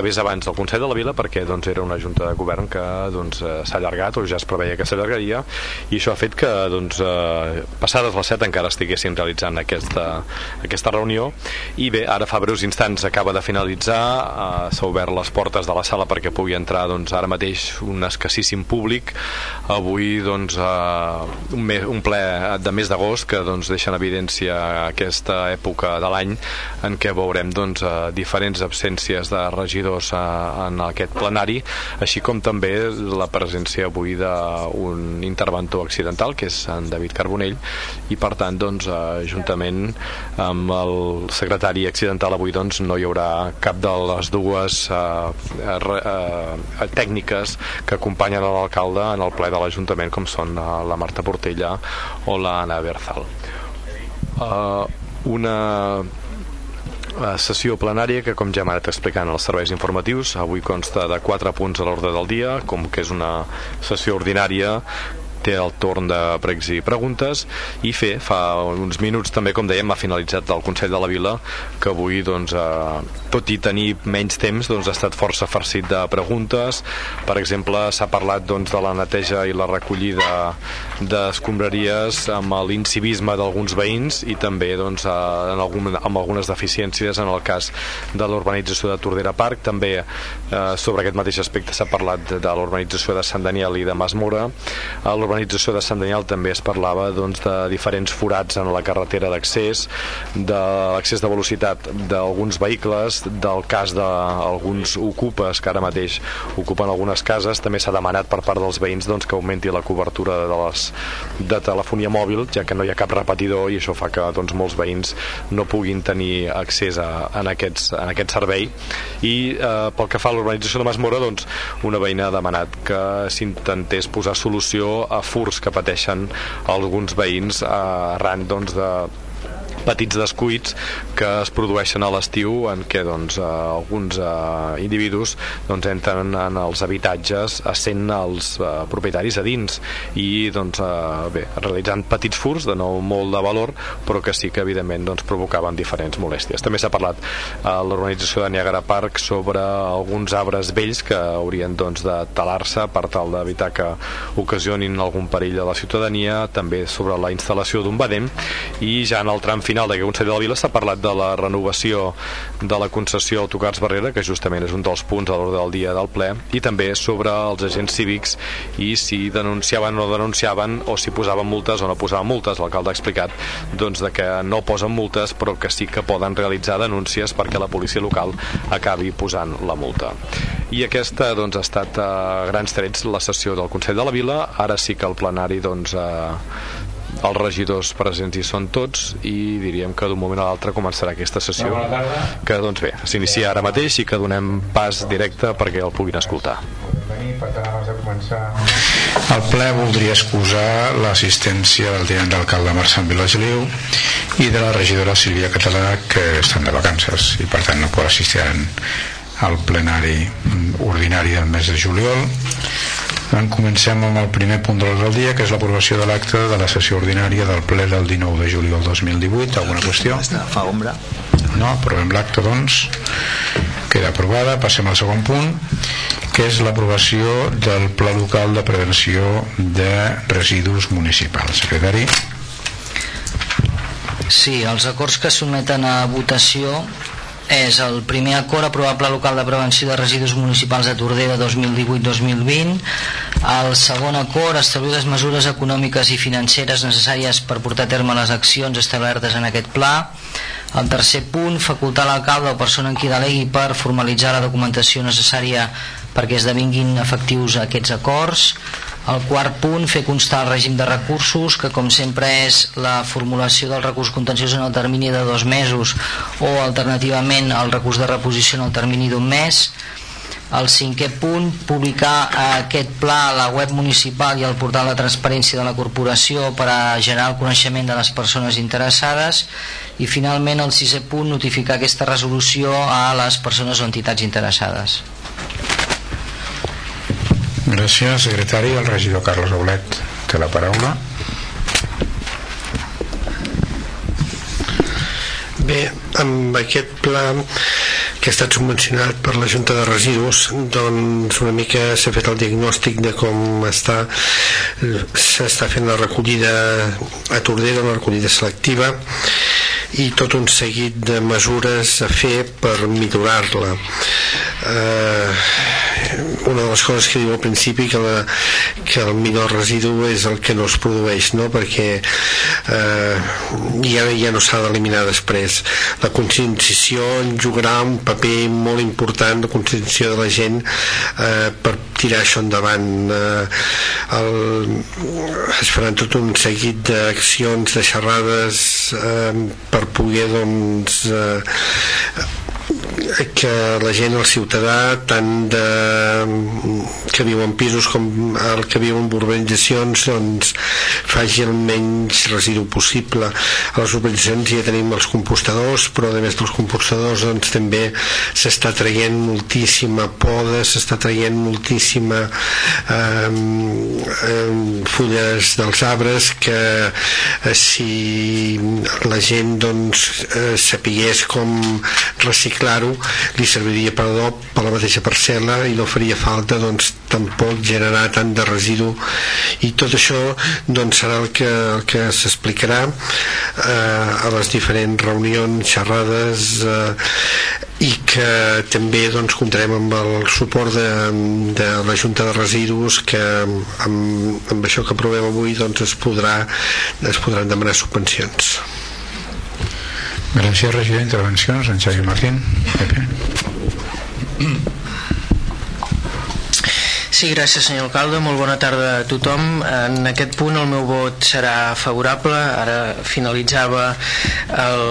acabés abans del Consell de la Vila perquè doncs, era una junta de govern que doncs, eh, s'ha allargat o ja es preveia que s'allargaria i això ha fet que doncs, eh, passades les 7 encara estiguessin realitzant aquesta, aquesta reunió. I bé, ara fa breus instants acaba de finalitzar eh, s'ha obert les portes de la sala perquè pugui entrar doncs, ara mateix un escassíssim públic. Avui doncs, eh, un, mes, un ple de mes d'agost que doncs, deixa en evidència aquesta època de l'any en què veurem doncs, eh, diferents absències de regidors eh, en aquest plenari, així com també la presència avui d'un interventor accidental, que és en David Carbonell, i per tant, doncs, eh, juntament amb el secretari accidental avui doncs, no hi haurà cap de les dues eh, eh, tècniques que acompanyen l'alcalde en el ple de l'Ajuntament, com són eh, la Marta Portella o l'Anna Berzal. Uh, una sessió plenària que com ja hem anat explicant els serveis informatius avui consta de 4 punts a l'ordre del dia com que és una sessió ordinària té el torn de pregs i preguntes i fer, fa uns minuts també com dèiem ha finalitzat el Consell de la Vila que avui doncs, eh, tot i tenir menys temps doncs, ha estat força farcit de preguntes. Per exemple s'ha parlat doncs, de la neteja i la recollida d'escombraries amb l'incivisme d'alguns veïns i també doncs, eh, en algun, amb algunes deficiències en el cas de l'urbanització de Tordera Parc també eh, sobre aquest mateix aspecte s'ha parlat de, de l'urbanització de Sant Daniel i de Masmora a l'urbanització de Sant Daniel també es parlava doncs, de diferents forats en la carretera d'accés de l'accés de velocitat d'alguns vehicles del cas d'alguns ocupes que ara mateix ocupen algunes cases. També s'ha demanat per part dels veïns doncs, que augmenti la cobertura de les de telefonia mòbil, ja que no hi ha cap repetidor i això fa que doncs, molts veïns no puguin tenir accés a, en, aquests, en aquest servei. I eh, pel que fa a l'urbanització de Masmora doncs, una veïna ha demanat que s'intentés posar solució a furs que pateixen alguns veïns eh, arran doncs, de petits descuits que es produeixen a l'estiu en què doncs, eh, alguns eh, individus doncs, entren en els habitatges essent els eh, propietaris a dins i doncs, eh, bé, realitzant petits furs de no molt de valor però que sí que evidentment doncs, provocaven diferents molèsties. També s'ha parlat a l'organització de Niagara Park sobre alguns arbres vells que haurien doncs, de talar-se per tal d'evitar que ocasionin algun perill a la ciutadania, també sobre la instal·lació d'un badem i ja en el tram d'aquest Consell de la Vila s'ha parlat de la renovació de la concessió Autocars Barrera, que justament és un dels punts a l'ordre del dia del ple, i també sobre els agents cívics i si denunciaven o no denunciaven o si posaven multes o no posaven multes. L'alcalde ha explicat doncs, de que no posen multes però que sí que poden realitzar denúncies perquè la policia local acabi posant la multa. I aquesta doncs, ha estat a grans trets la sessió del Consell de la Vila. Ara sí que el plenari doncs, eh, els regidors presents hi són tots i diríem que d'un moment a l'altre començarà aquesta sessió que doncs bé, s'inicia ara mateix i que donem pas directe perquè el puguin escoltar. El ple voldria excusar l'assistència del tinent d'alcalde Marçal Vilageliu i de la regidora Sílvia Català que estan de vacances i per tant no pot assistir al plenari ordinari del mes de juliol en comencem amb el primer punt de l'ordre del dia, que és l'aprovació de l'acte de la sessió ordinària del ple del 19 de juliol 2018. Alguna qüestió? Fa ombra. No, aprovem l'acte, doncs. Queda aprovada. Passem al segon punt, que és l'aprovació del Pla Local de Prevenció de Residus Municipals. Secretari. Sí, els acords que sotmeten a votació és el primer acord aprovable local de prevenció de residus municipals de Tordera 2018-2020 el segon acord establir les mesures econòmiques i financeres necessàries per portar a terme les accions establertes en aquest pla. El tercer punt, facultar l'alcalde o persona en qui delegui per formalitzar la documentació necessària perquè esdevinguin efectius aquests acords el quart punt, fer constar el règim de recursos, que com sempre és la formulació del recurs contenciós en el termini de dos mesos o alternativament el recurs de reposició en el termini d'un mes. El cinquè punt, publicar aquest pla a la web municipal i al portal de transparència de la corporació per a generar el coneixement de les persones interessades i finalment el sisè punt, notificar aquesta resolució a les persones o entitats interessades. Gràcies, secretari. El regidor Carlos Aulet té la paraula. Bé, amb aquest pla que ha estat subvencionat per la Junta de Residus doncs una mica s'ha fet el diagnòstic de com està s'està fent la recollida a Tordera, la recollida selectiva i tot un seguit de mesures a fer per millorar-la eh, una de les coses que diu al principi que, la, que el millor residu és el que no es produeix no? perquè eh, ja, ja no s'ha d'eliminar després la conscienciació jugarà un paper molt important la conscienciació de la gent eh, per tirar això endavant eh, el, es faran tot un seguit d'accions de xerrades eh, per poder doncs eh, que la gent, el ciutadà tant de, que viu en pisos com el que viu en urbanitzacions doncs faci el menys residu possible. A les urbanitzacions ja tenim els compostadors però a més dels compostadors doncs també s'està traient moltíssima poda s'està traient moltíssima eh, eh, fulles dels arbres que eh, si la gent doncs eh, sapigués com reciclar-ho li serviria per adob per la mateixa parcel·la i no faria falta doncs, tampoc generar tant de residu i tot això doncs, serà el que, que s'explicarà eh, a les diferents reunions, xerrades eh, i que també doncs, comptarem amb el suport de, de la Junta de Residus que amb, amb això que aprovem avui doncs, es, podrà, es podran demanar subvencions. Gràcies, regidor. Intervencions, en Xavi Martín. Sí, gràcies senyor alcalde, molt bona tarda a tothom. En aquest punt el meu vot serà favorable. Ara finalitzava el,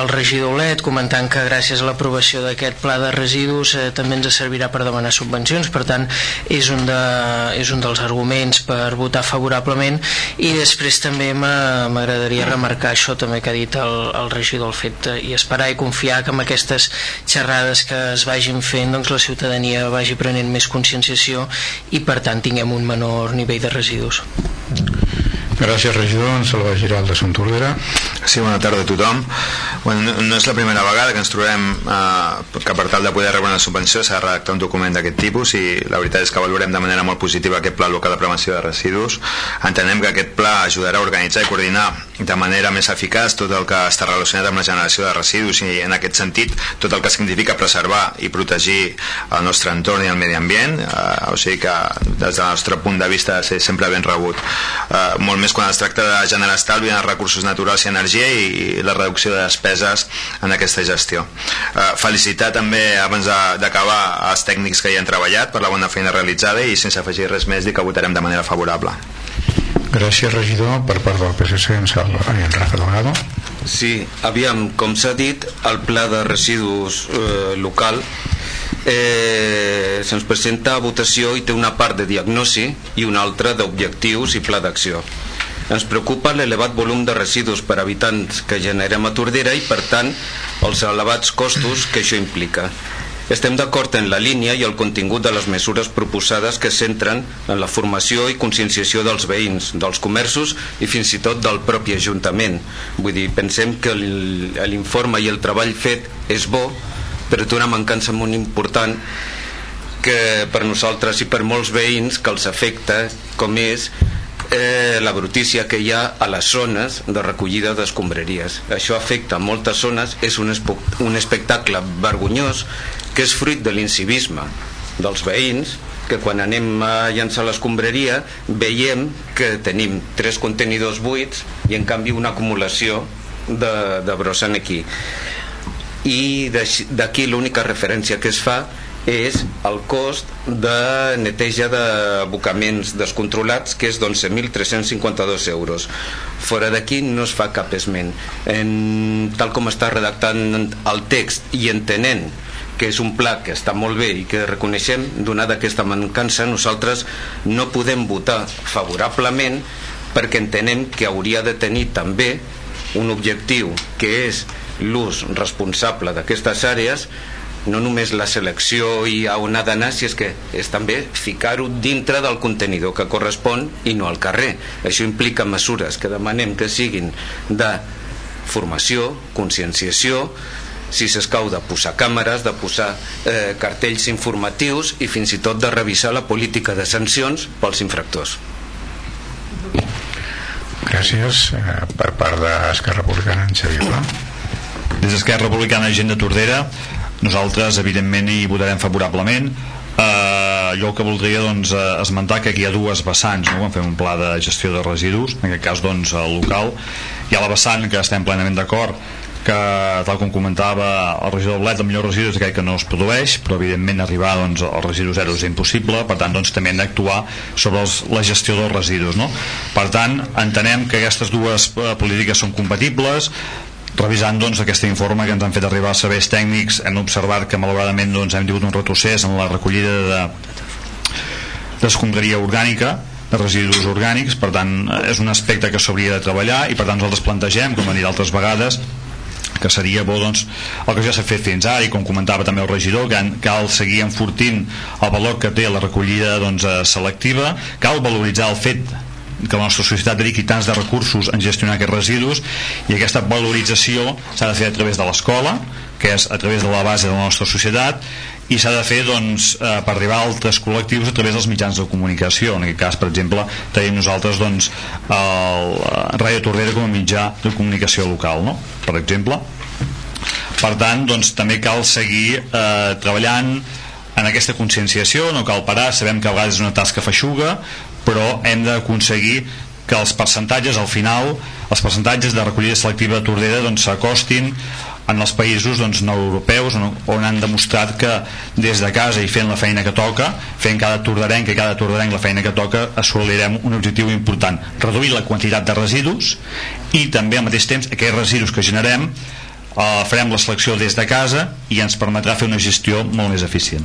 el regidor Olet comentant que gràcies a l'aprovació d'aquest pla de residus eh, també ens servirà per demanar subvencions, per tant és un, de, és un dels arguments per votar favorablement i després també m'agradaria remarcar això també que ha dit el, el regidor el fet de, i esperar i confiar que amb aquestes xerrades que es vagin fent doncs la ciutadania vagi prenent més conscienciació i per tant tinguem un menor nivell de residus. Gràcies, regidor. En Salva Giral de Sant Tordera. Sí, bona tarda a tothom. Bueno, no, és la primera vegada que ens trobem eh, que per tal de poder rebre una subvenció s'ha de redactar un document d'aquest tipus i la veritat és que valorem de manera molt positiva aquest pla local de prevenció de residus. Entenem que aquest pla ajudarà a organitzar i coordinar de manera més eficaç tot el que està relacionat amb la generació de residus i en aquest sentit tot el que significa preservar i protegir el nostre entorn i el medi ambient, eh, o sigui que des del nostre punt de vista ser sempre ben rebut. Eh, molt més quan es tracta de generar estalvi en els recursos naturals i energia i la reducció de despeses en aquesta gestió. Eh, felicitar també, abans d'acabar, els tècnics que hi han treballat per la bona feina realitzada i sense afegir res més dir que votarem de manera favorable. Gràcies, regidor. Per part del PSC, en, Salva, en Rafa Delgado. Sí, aviam, com s'ha dit, el pla de residus eh, local eh, se'ns presenta a votació i té una part de diagnosi i una altra d'objectius i pla d'acció. Ens preocupa l'elevat volum de residus per habitants que generem a Tordera i, per tant, els elevats costos que això implica. Estem d'acord en la línia i el contingut de les mesures proposades que centren en la formació i conscienciació dels veïns, dels comerços i fins i tot del propi Ajuntament. Vull dir, pensem que l'informe i el treball fet és bo, però té una mancança molt important que per nosaltres i per molts veïns que els afecta, com és eh, la brutícia que hi ha a les zones de recollida d'escombraries. Això afecta moltes zones, és un, un espectacle vergonyós que és fruit de l'incivisme dels veïns que quan anem a llançar l'escombraria veiem que tenim tres contenidors buits i en canvi una acumulació de, de brossa aquí i d'aquí l'única referència que es fa és el cost de neteja d'abocaments descontrolats que és d'11.352 euros. Fora d'aquí no es fa cap esment. En, tal com està redactant el text i entenent que és un pla que està molt bé i que reconeixem donada aquesta mancança nosaltres no podem votar favorablement perquè entenem que hauria de tenir també un objectiu que és l'ús responsable d'aquestes àrees no només la selecció i a on ha d'anar, si és que és també ficar-ho dintre del contenidor que correspon i no al carrer. Això implica mesures que demanem que siguin de formació, conscienciació, si s'escau de posar càmeres, de posar eh, cartells informatius i fins i tot de revisar la política de sancions pels infractors. Gràcies. Eh, per part d'Esquerra Republicana, en Xavier Pla. Des d'Esquerra Republicana Gent de Tordera nosaltres evidentment hi votarem favorablement eh, jo el que voldria doncs, eh, esmentar que aquí hi ha dues vessants no? quan fem un pla de gestió de residus en aquest cas doncs, local hi ha la vessant que estem plenament d'acord que tal com comentava el regidor Blet el millor residu és aquell que no es produeix però evidentment arribar doncs, al residu zero és impossible per tant doncs, també hem d'actuar sobre els, la gestió dels residus no? per tant entenem que aquestes dues eh, polítiques són compatibles revisant doncs, aquest informe que ens han fet arribar els serveis tècnics hem observat que malauradament doncs, hem tingut un retrocés en la recollida de d'escombraria orgànica de residus orgànics, per tant és un aspecte que s'hauria de treballar i per tant nosaltres plantegem, com a dit altres vegades que seria bo doncs, el que ja s'ha fet fins ara i com comentava també el regidor que cal seguir enfortint el valor que té la recollida doncs, selectiva. Cal valoritzar el fet que la nostra societat dediqui tants de recursos en gestionar aquests residus i aquesta valorització s'ha de fer a través de l'escola que és a través de la base de la nostra societat i s'ha de fer doncs, eh, per arribar a altres col·lectius a través dels mitjans de comunicació en aquest cas per exemple tenim nosaltres doncs, el Ràdio Tordera com a mitjà de comunicació local no? per exemple per tant doncs, també cal seguir eh, treballant en aquesta conscienciació, no cal parar sabem que a vegades és una tasca feixuga però hem d'aconseguir que els percentatges al final els percentatges de recollida selectiva de Tordera doncs, s'acostin doncs, en els països doncs, no europeus on, on han demostrat que des de casa i fent la feina que toca fent cada tordarenc i cada tordarenc la feina que toca assolirem un objectiu important reduir la quantitat de residus i també al mateix temps aquells residus que generem eh, farem la selecció des de casa i ens permetrà fer una gestió molt més eficient.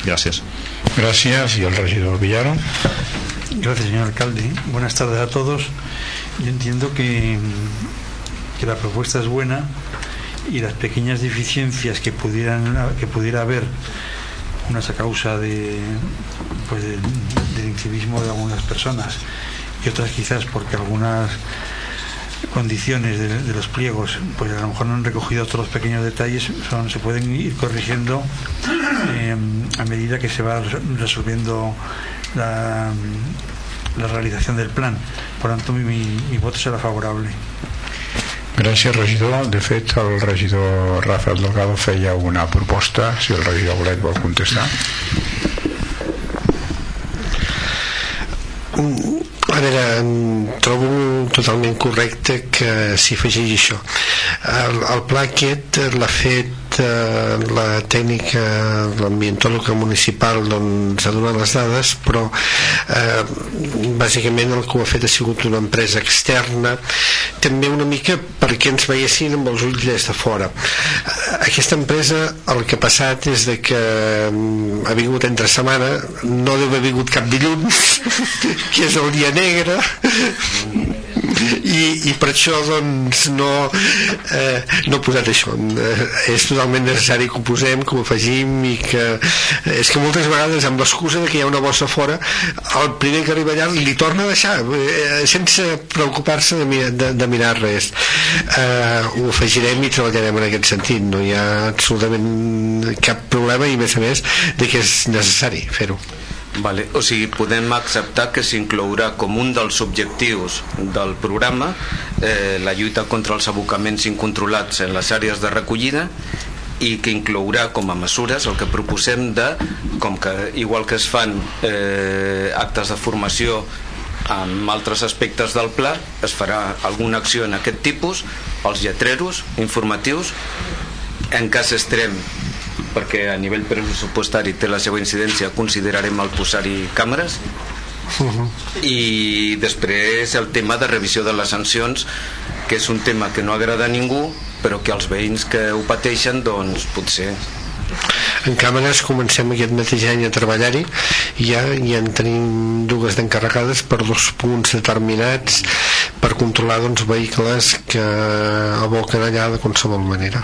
Gràcies. Gràcies. I el regidor Villaro Gracias, señor alcalde. Buenas tardes a todos. Yo entiendo que, que la propuesta es buena y las pequeñas deficiencias que pudieran que pudiera haber unas a causa de pues del, del de algunas personas y otras quizás porque algunas condiciones de, los pliegos pues a lo mejor no han recogido otros pequeños detalles son, se pueden ir corrigiendo eh, a medida que se va resolviendo la, la realització del plan. Per tant, mi, mi, mi vot serà favorable. Gràcies, regidor. De fet, el regidor Rafael Delgado feia una proposta, si el regidor Bolet vol contestar. A veure, trobo totalment correcte que s'hi afegeixi això. El, el pla aquest l'ha fet eh, la tècnica l'ambientòloga municipal doncs ha donat les dades però eh, bàsicament el que ho ha fet ha sigut una empresa externa també una mica perquè ens veiessin amb els ulls des de fora. Aquesta empresa el que ha passat és de que mm, ha vingut entre setmana no deu haver vingut cap dilluns que és el dia negre i, i per això doncs no eh, no he posat això. Eh, és totalment necessari que ho posem que ho afegim i que és que moltes vegades amb l'excusa que hi ha una bossa fora el primer que arriba allà li torna a deixar eh, sense preocupar-se de, mirar, de, de mirar res. Eh, ho afegirem i treballarem en aquest sentit. No hi ha absolutament cap problema i a més a més de que és necessari fer-ho Vale. O sigui, podem acceptar que s'inclourà com un dels objectius del programa eh, la lluita contra els abocaments incontrolats en les àrees de recollida i que inclourà com a mesures el que proposem de, com que igual que es fan eh, actes de formació amb altres aspectes del pla es farà alguna acció en aquest tipus els lletreros informatius en cas extrem perquè a nivell pressupostari té la seva incidència considerarem el posar-hi càmeres. Uh -huh. i després el tema de revisió de les sancions que és un tema que no agrada a ningú però que els veïns que ho pateixen doncs potser. En càmeres comencem aquest mateix any a treballar-hi. Ja, ja en tenim dues d'encarregades per dos punts determinats per controlar doncs, vehicles que aboquen allà de qualsevol manera.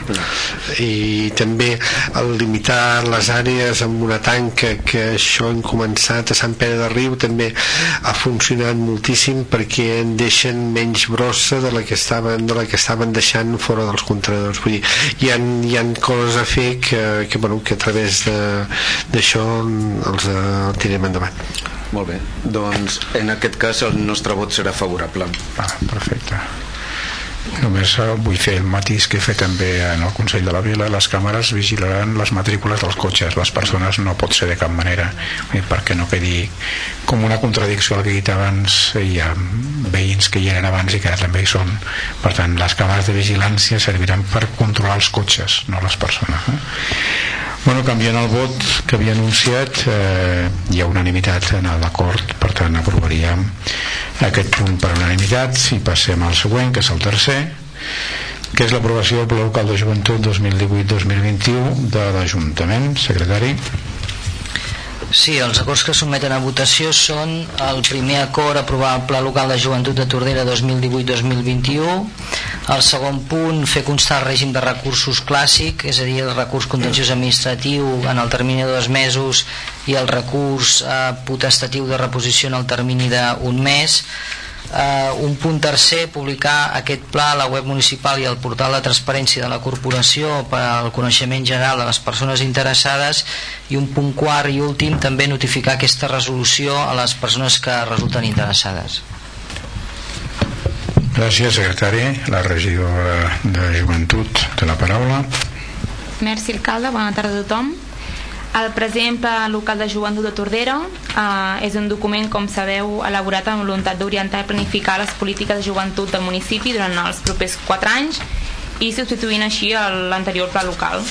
I també el limitar les àrees amb una tanca que això hem començat a Sant Pere de Riu també ha funcionat moltíssim perquè en deixen menys brossa de la que estaven, de la que estaven deixant fora dels contenedors. Vull dir, hi ha, hi ha coses a fer que, que, bueno, que a través d'això els uh, tirem endavant molt bé, doncs en aquest cas el nostre vot serà favorable. Ah, perfecte. Només eh, vull fer el matís que he fet també en el Consell de la Vila les càmeres vigilaran les matrícules dels cotxes les persones no pot ser de cap manera perquè no quedi com una contradicció al que he dit abans hi ha veïns que hi eren abans i que ara també hi són per tant les càmeres de vigilància serviran per controlar els cotxes no les persones eh? Bueno, canviant el vot que havia anunciat, eh, hi ha unanimitat en l'acord, per tant aprovaríem aquest punt per unanimitat i passem al següent, que és el tercer, que és l'aprovació del Pla Local de Joventut 2018-2021 de l'Ajuntament. Secretari. Sí, els acords que sotmeten a votació són el primer acord aprovar el Pla Local de Joventut de Tordera 2018-2021 el segon punt fer constar el règim de recursos clàssic és a dir, el recurs contenciós administratiu en el termini de dos mesos i el recurs eh, potestatiu de reposició en el termini d'un mes eh, un punt tercer, publicar aquest pla a la web municipal i al portal de transparència de la corporació per al coneixement general de les persones interessades i un punt quart i últim també notificar aquesta resolució a les persones que resulten interessades. Gràcies secretari. La regidora de Joventut de la paraula. Merci alcalde, bona tarda a tothom el present Pla Local de Joventut de Tordera eh, és un document, com sabeu, elaborat amb voluntat d'orientar i planificar les polítiques de joventut del municipi durant els propers 4 anys i substituint així l'anterior Pla Local.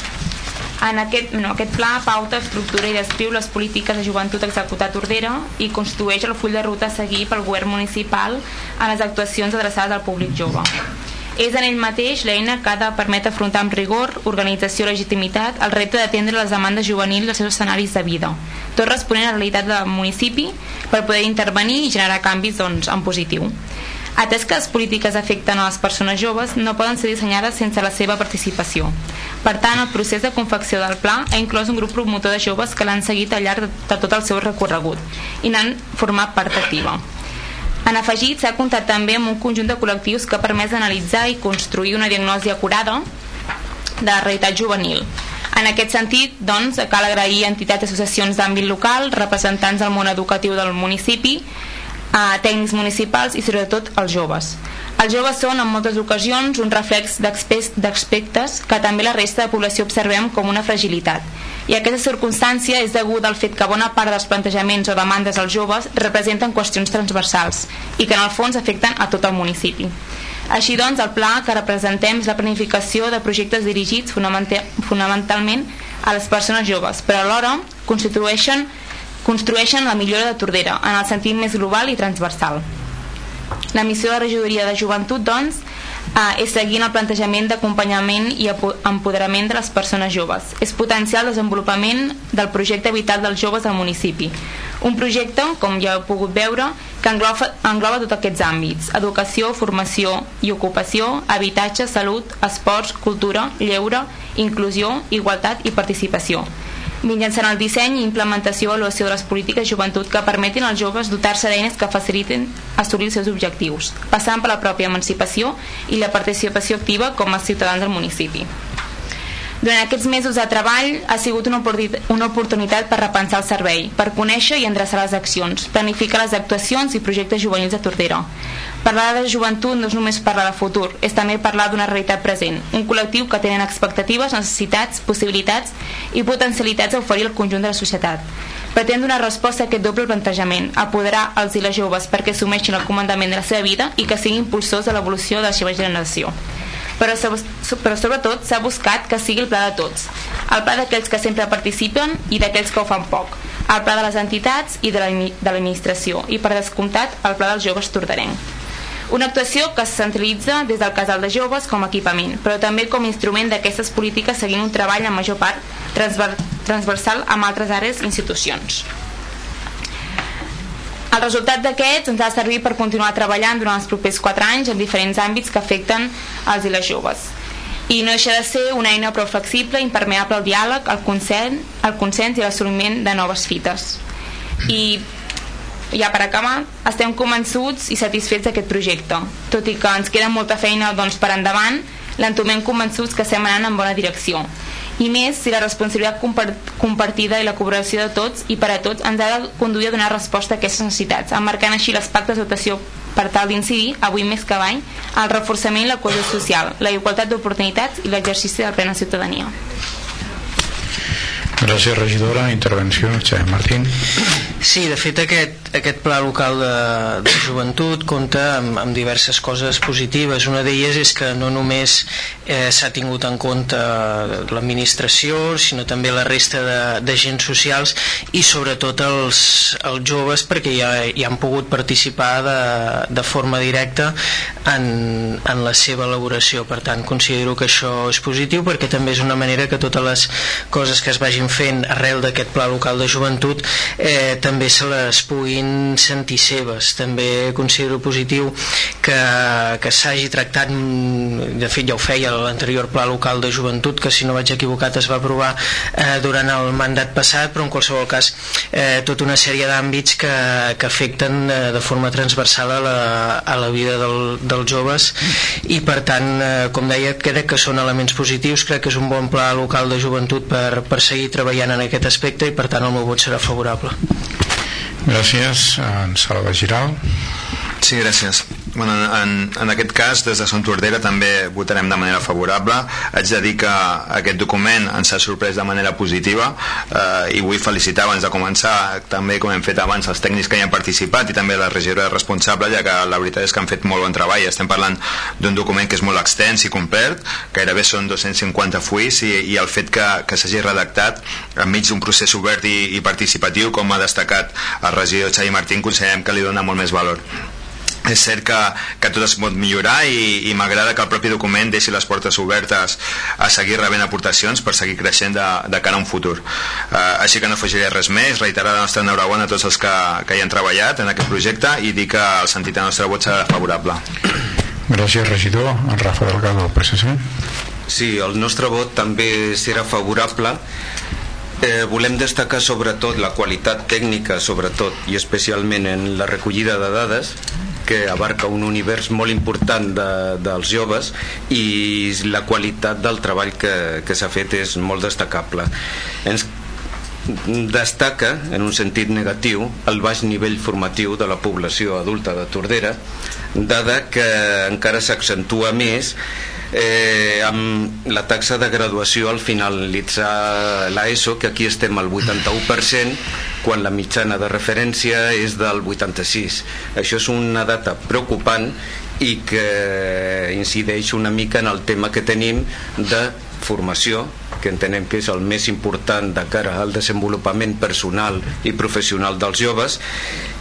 En aquest, no, aquest pla pauta, estructura i descriu les polítiques de joventut a executar a Tordera i constitueix el full de ruta a seguir pel govern municipal en les actuacions adreçades al públic jove. És en ell mateix l'eina que ha de permetre afrontar amb rigor, organització i legitimitat el repte d'atendre les demandes juvenils dels seus escenaris de vida, tot responent a la realitat del municipi per poder intervenir i generar canvis doncs, en positiu. Atès que les polítiques afecten a les persones joves no poden ser dissenyades sense la seva participació. Per tant, el procés de confecció del pla ha inclòs un grup promotor de joves que l'han seguit al llarg de tot el seu recorregut i n'han format part activa. En afegit, s'ha comptat també amb un conjunt de col·lectius que ha permès analitzar i construir una diagnosi acurada de la realitat juvenil. En aquest sentit, doncs, cal agrair a entitats i associacions d'àmbit local, representants del món educatiu del municipi, a tècnics municipals i sobretot als joves. Els joves són en moltes ocasions un reflex d'aspectes que també la resta de població observem com una fragilitat i aquesta circumstància és deguda al fet que bona part dels plantejaments o demandes als joves representen qüestions transversals i que en el fons afecten a tot el municipi. Així doncs, el pla que representem és la planificació de projectes dirigits fonamentalment a les persones joves, però alhora constitueixen, construeixen la millora de Tordera en el sentit més global i transversal. La missió de regidoria de joventut, doncs, eh, és seguint el plantejament d'acompanyament i empoderament de les persones joves. És potenciar el desenvolupament del projecte vital dels joves al municipi. Un projecte, com ja heu pogut veure, que engloba, engloba tots aquests àmbits, educació, formació i ocupació, habitatge, salut, esports, cultura, lleure, inclusió, igualtat i participació mitjançant el disseny i implementació i avaluació de les polítiques de joventut que permetin als joves dotar-se d'eines que faciliten assolir els seus objectius, passant per la pròpia emancipació i la participació activa com a ciutadans del municipi. Durant aquests mesos de treball ha sigut una oportunitat per repensar el servei, per conèixer i endreçar les accions, planificar les actuacions i projectes juvenils de Tordera. Parlar de joventut no és només parlar de futur, és també parlar d'una realitat present, un col·lectiu que tenen expectatives, necessitats, possibilitats i potencialitats a oferir al conjunt de la societat. Pretén donar resposta a aquest doble plantejament, apoderar els i les joves perquè assumeixin el comandament de la seva vida i que siguin impulsors de l'evolució de la seva generació però, però sobretot s'ha buscat que sigui el pla de tots, el pla d'aquells que sempre participen i d'aquells que ho fan poc, el pla de les entitats i de l'administració i per descomptat el pla dels joves tordarencs. Una actuació que se centralitza des del casal de joves com a equipament, però també com a instrument d'aquestes polítiques seguint un treball en major part transversal amb altres àrees i institucions. El resultat d'aquests ens ha de servir per continuar treballant durant els propers 4 anys en diferents àmbits que afecten els i les joves. I no deixa de ser una eina prou flexible, impermeable al diàleg, al consens, al consens i l'assoliment de noves fites. I ja per acabar, estem convençuts i satisfets d'aquest projecte. Tot i que ens queda molta feina doncs, per endavant, l'entomem convençuts que estem anant en bona direcció i més si la responsabilitat compartida i la cooperació de tots i per a tots ens ha de conduir a donar resposta a aquestes necessitats, emmarcant així les pactes de dotació per tal d'incidir, avui més que mai, al reforçament i la cohesió social, la igualtat d'oportunitats i l'exercici de la plena ciutadania. Gràcies, regidora. Intervenció, Xavier Martín. Sí, de fet aquest, aquest pla local de, de joventut compta amb, amb diverses coses positives. Una d'elles és que no només eh, s'ha tingut en compte l'administració, sinó també la resta d'agents socials i sobretot els, els joves perquè ja, ja han pogut participar de, de forma directa en, en la seva elaboració. Per tant, considero que això és positiu perquè també és una manera que totes les coses que es vagin fent arrel d'aquest pla local de joventut eh, també se les puguin sentir seves. També considero positiu que, que s'hagi tractat de fet ja ho feia l'anterior pla local de joventut que si no vaig equivocat es va aprovar eh, durant el mandat passat però en qualsevol cas eh, tota una sèrie d'àmbits que, que afecten eh, de forma transversal a la, a la vida del, dels joves. I per tant eh, com deia crec que són elements positius crec que és un bon pla local de joventut per, per seguir treballant en aquest aspecte i per tant el meu vot serà favorable Gràcies, en Salva Giral. Sí, gràcies. Bueno, en, en aquest cas, des de Sant Tordera també votarem de manera favorable. Haig de dir que aquest document ens ha sorprès de manera positiva eh, i vull felicitar abans de començar també, com hem fet abans, els tècnics que hi han participat i també la regidora responsable, ja que la veritat és que han fet molt bon treball. Estem parlant d'un document que és molt extens i complet, gairebé són 250 fuis i, i el fet que, que s'hagi redactat enmig d'un procés obert i, i participatiu, com ha destacat el regidor Xavi Martín, considerem que li dona molt més valor és cert que, que tot es pot millorar i, i m'agrada que el propi document deixi les portes obertes a seguir rebent aportacions per seguir creixent de, de cara a un futur. Uh, així que no afegiré res més reiterar la nostra enhorabona a tots els que, que hi han treballat en aquest projecte i dir que el sentit del nostre vot serà favorable. Gràcies regidor. En Rafa Delgado del PSC. Sí, el nostre vot també serà favorable. Eh, volem destacar sobretot la qualitat tècnica, sobretot i especialment en la recollida de dades, que abarca un univers molt important de, dels joves i la qualitat del treball que, que s'ha fet és molt destacable. Ens destaca, en un sentit negatiu, el baix nivell formatiu de la població adulta de Tordera, dada que encara s'accentua més eh, amb la taxa de graduació al finalitzar l'ESO, que aquí estem al 81%, quan la mitjana de referència és del 86. Això és una data preocupant i que incideix una mica en el tema que tenim de formació que entenem que és el més important de cara al desenvolupament personal i professional dels joves.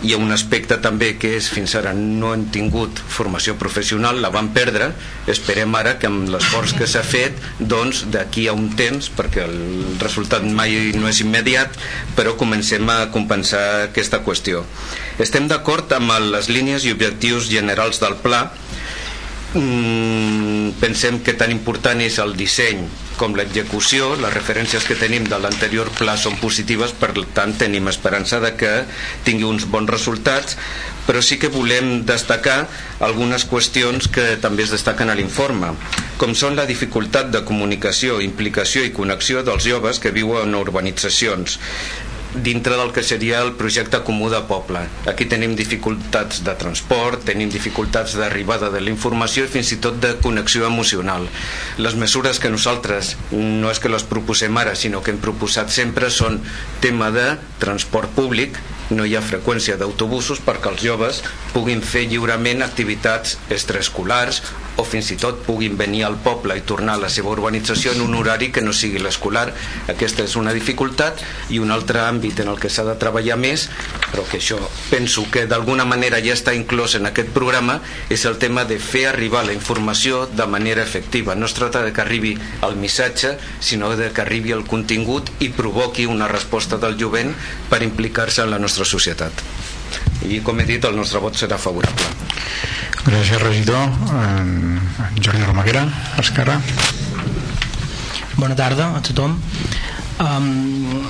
Ha un aspecte també que és fins ara no hem tingut formació professional la vam perdre, esperem ara que amb l'esforç que s'ha fet doncs d'aquí a un temps, perquè el resultat mai no és immediat però comencem a compensar aquesta qüestió. Estem d'acord amb les línies i objectius generals del pla. Mm, pensem que tan important és el disseny com l'execució, les referències que tenim de l'anterior pla són positives, per tant tenim esperança de que tingui uns bons resultats, però sí que volem destacar algunes qüestions que també es destaquen a l'informe, com són la dificultat de comunicació, implicació i connexió dels joves que viuen en urbanitzacions, dintre del que seria el projecte comú de poble. Aquí tenim dificultats de transport, tenim dificultats d'arribada de la informació i fins i tot de connexió emocional. Les mesures que nosaltres no és que les proposem ara, sinó que hem proposat sempre són tema de transport públic, no hi ha freqüència d'autobusos perquè els joves puguin fer lliurement activitats extraescolars o fins i tot puguin venir al poble i tornar a la seva urbanització en un horari que no sigui l'escolar. Aquesta és una dificultat i un altre àmbit en el que s'ha de treballar més, però que això penso que d'alguna manera ja està inclòs en aquest programa, és el tema de fer arribar la informació de manera efectiva. No es tracta de que arribi el missatge, sinó de que arribi el contingut i provoqui una resposta del jovent per implicar-se en la nostra societat. I com he dit el nostre vot serà favorable. Gràcies regidor. En Jordi Romaguera Esquerra. Bona tarda a tothom. Um,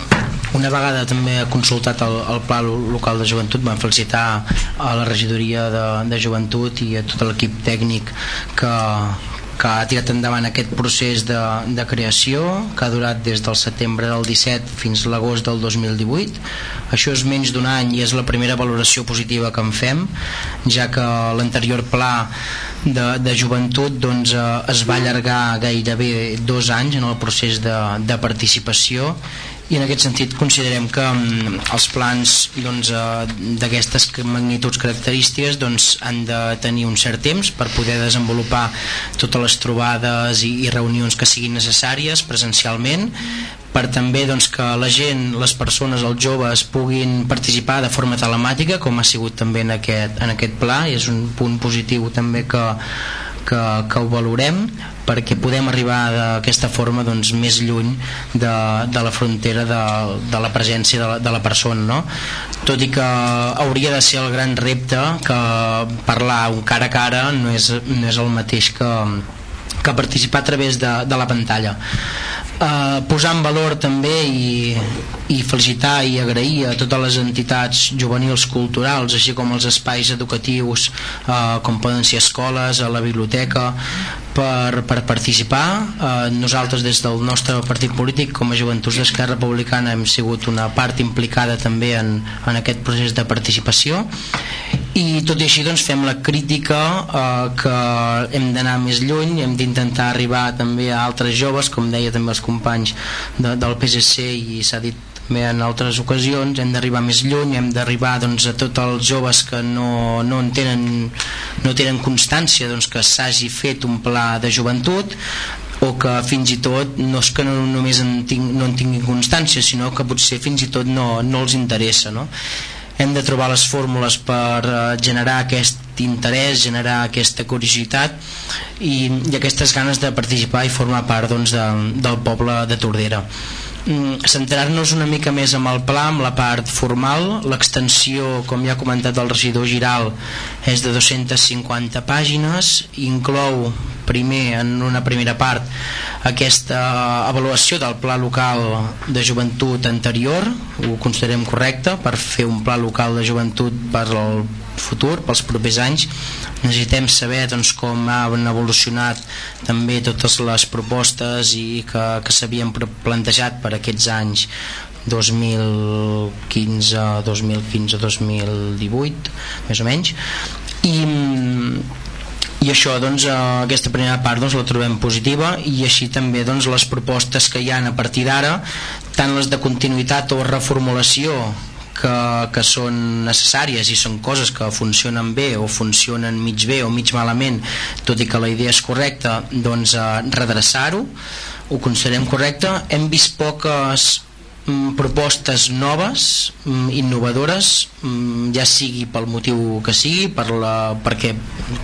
una vegada també ha consultat el, el pla local de joventut. Vam felicitar a la regidoria de, de joventut i a tot l'equip tècnic que, que ha tirat endavant aquest procés de, de creació que ha durat des del setembre del 17 fins l'agost del 2018 això és menys d'un any i és la primera valoració positiva que en fem ja que l'anterior pla de, de joventut doncs, eh, es va allargar gairebé dos anys en el procés de, de participació i en aquest sentit considerem que um, els plans doncs, uh, d'aquestes magnituds característiques doncs, han de tenir un cert temps per poder desenvolupar totes les trobades i, i reunions que siguin necessàries presencialment. Per també doncs, que la gent, les persones, els joves puguin participar de forma telemàtica com ha sigut també en aquest, en aquest pla. I és un punt positiu també que, que, que ho valorem perquè podem arribar d'aquesta forma doncs, més lluny de, de la frontera de, de la presència de la, de la persona no? tot i que hauria de ser el gran repte que parlar un cara a cara no és, no és el mateix que, que participar a través de, de la pantalla eh, posar en valor també i, i felicitar i agrair a totes les entitats juvenils culturals així com els espais educatius eh, com poden ser escoles, a la biblioteca per, per participar. Eh, nosaltres des del nostre partit polític com a Joventuts d'Esquerra Republicana hem sigut una part implicada també en, en aquest procés de participació i tot i així doncs fem la crítica eh, que hem d'anar més lluny hem d'intentar arribar també a altres joves com deia també els companys de, del PSC i s'ha dit també en altres ocasions hem d'arribar més lluny hem d'arribar doncs, a tots els joves que no, no en tenen no tenen constància doncs, que s'hagi fet un pla de joventut o que fins i tot no és que no només en, tinc, no en tinguin constància sinó que potser fins i tot no, no els interessa no? Hem de trobar les fórmules per uh, generar aquest interès, generar aquesta curiositat i, i aquestes ganes de participar i formar part doncs, de, del poble de Tordera centrar-nos una mica més amb el pla, amb la part formal. L'extensió, com ja ha comentat el regidor Giral és de 250 pàgines. Inclou primer en una primera part aquesta avaluació del pla local de joventut anterior. Ho considerem correcte per fer un pla local de joventut per al futur, pels propers anys necessitem saber doncs, com han evolucionat també totes les propostes i que, que s'havien plantejat per aquests anys 2015 2015 2018 més o menys. I i això doncs aquesta primera part doncs, la trobem positiva i així també doncs, les propostes que hi han a partir d'ara tant les de continuïtat o reformulació que, que són necessàries i són coses que funcionen bé o funcionen mig bé o mig malament tot i que la idea és correcta doncs eh, redreçar-ho ho considerem correcte. Hem vist poques mm, propostes noves mm, innovadores mm, ja sigui pel motiu que sigui per la, perquè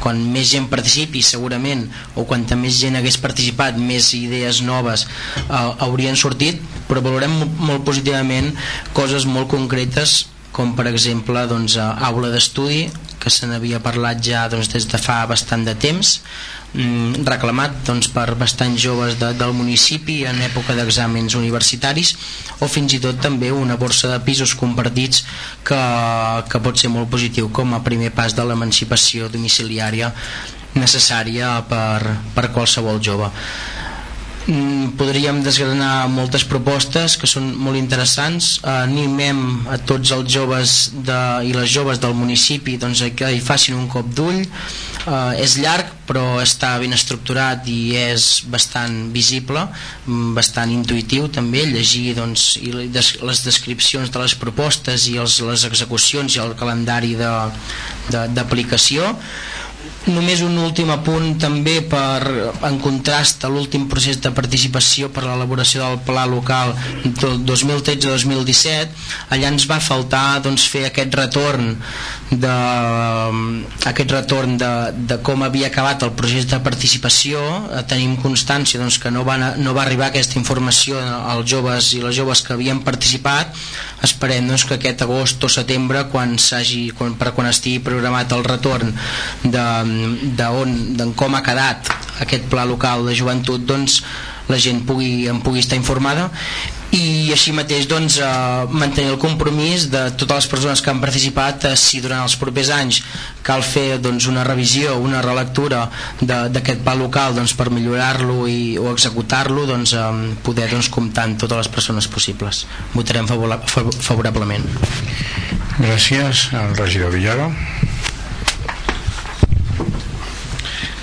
quan més gent participi segurament o quanta més gent hagués participat més idees noves eh, haurien sortit però valorem molt positivament coses molt concretes com per exemple doncs, aula d'estudi que se n'havia parlat ja doncs, des de fa bastant de temps mm, reclamat doncs, per bastants joves de, del municipi en època d'exàmens universitaris o fins i tot també una borsa de pisos compartits que, que pot ser molt positiu com a primer pas de l'emancipació domiciliària necessària per, per qualsevol jove podríem desgranar moltes propostes que són molt interessants. Animem a tots els joves de, i les joves del municipi doncs, que hi facin un cop d'ull. Uh, és llarg però està ben estructurat i és bastant visible mm, bastant intuïtiu també. Llegir doncs, i les descripcions de les propostes i els, les execucions i el calendari d'aplicació només un últim apunt també per, en contrast a l'últim procés de participació per l'elaboració del pla local del 2013-2017 allà ens va faltar doncs, fer aquest retorn de, aquest retorn de, de com havia acabat el procés de participació. Tenim constància doncs, que no, van, no va arribar aquesta informació als joves i les joves que havien participat. Esperem doncs, que aquest agost o setembre quan quan, per quan estigui programat el retorn de, de, on, de com ha quedat aquest pla local de joventut doncs la gent pugui, en pugui estar informada. I així mateix doncs, eh, mantenir el compromís de totes les persones que han participat eh, si durant els propers anys cal fer doncs, una revisió, una relectura d'aquest pla local doncs, per millorar-lo o executar-lo doncs, eh, poder doncs, comptar amb totes les persones possibles. Votarem favorablement. Gràcies al regidor Villaro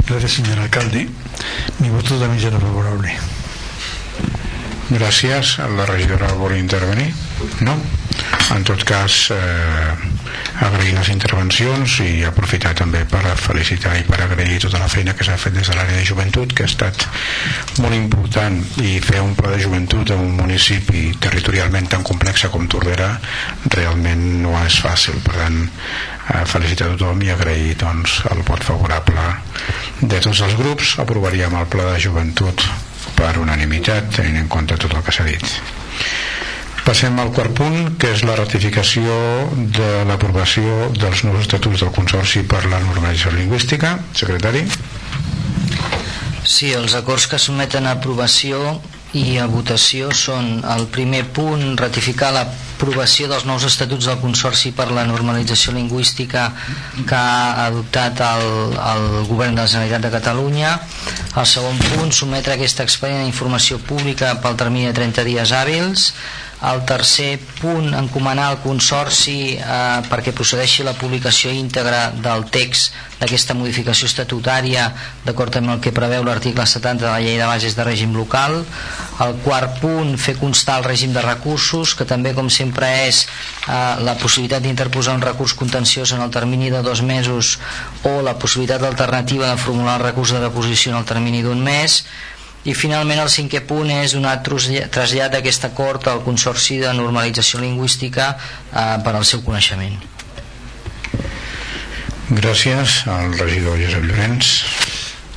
Gracias, señor alcalde. Mi voto también será favorable. Gràcies. La regidora vol intervenir? No? En tot cas, eh, agrair les intervencions i aprofitar també per felicitar i per agrair tota la feina que s'ha fet des de l'àrea de joventut, que ha estat molt important i fer un pla de joventut en un municipi territorialment tan complex com Tordera realment no és fàcil. Per tant, eh, felicitar tothom i agrair doncs, el vot favorable de tots els grups. Aprovaríem el pla de joventut per unanimitat tenint en compte tot el que s'ha dit. Passem al quart punt que és la ratificació de l'aprovació dels nous estatuts del Consorci per la normalització lingüística. Secretari? Sí, els acords que someten a aprovació i a votació són el primer punt ratificar l'aprovació dels nous estatuts del Consorci per la normalització lingüística que ha adoptat el, el Govern de la Generalitat de Catalunya. El segon punt sometre aquest expedient a informació pública pel termini de 30 dies hàbils el tercer punt, encomanar al Consorci eh, perquè procedeixi la publicació íntegra del text d'aquesta modificació estatutària d'acord amb el que preveu l'article 70 de la llei de bases de règim local. El quart punt, fer constar el règim de recursos, que també, com sempre, és eh, la possibilitat d'interposar un recurs contenciós en el termini de dos mesos o la possibilitat alternativa de formular el recurs de deposició en el termini d'un mes i finalment el cinquè punt és donar trasllat d'aquest acord al Consorci de Normalització Lingüística eh, per al seu coneixement. Gràcies al regidor Josep Llorenç.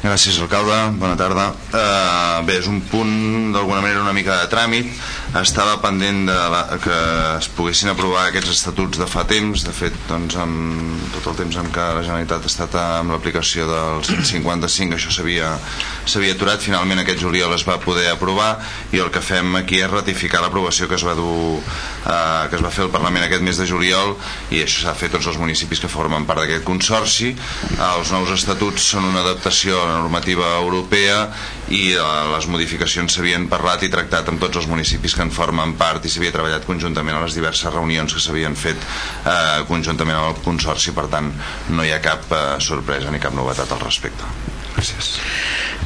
Gràcies, alcalde. Bona tarda. Uh, bé, és un punt, d'alguna manera, una mica de tràmit. Estava pendent de la, que es poguessin aprovar aquests estatuts de fa temps. De fet, doncs, amb tot el temps en què la Generalitat ha estat amb l'aplicació del 155, això s'havia aturat. Finalment, aquest juliol es va poder aprovar i el que fem aquí és ratificar l'aprovació que es va dur uh, que es va fer al Parlament aquest mes de juliol i això s'ha fet tots els municipis que formen part d'aquest consorci. Els nous estatuts són una adaptació la normativa europea i eh, les modificacions s'havien parlat i tractat amb tots els municipis en formen part i s'havia treballat conjuntament a les diverses reunions que s'havien fet eh, conjuntament amb el Consorci, per tant no hi ha cap eh, sorpresa ni cap novetat al respecte. Gràcies.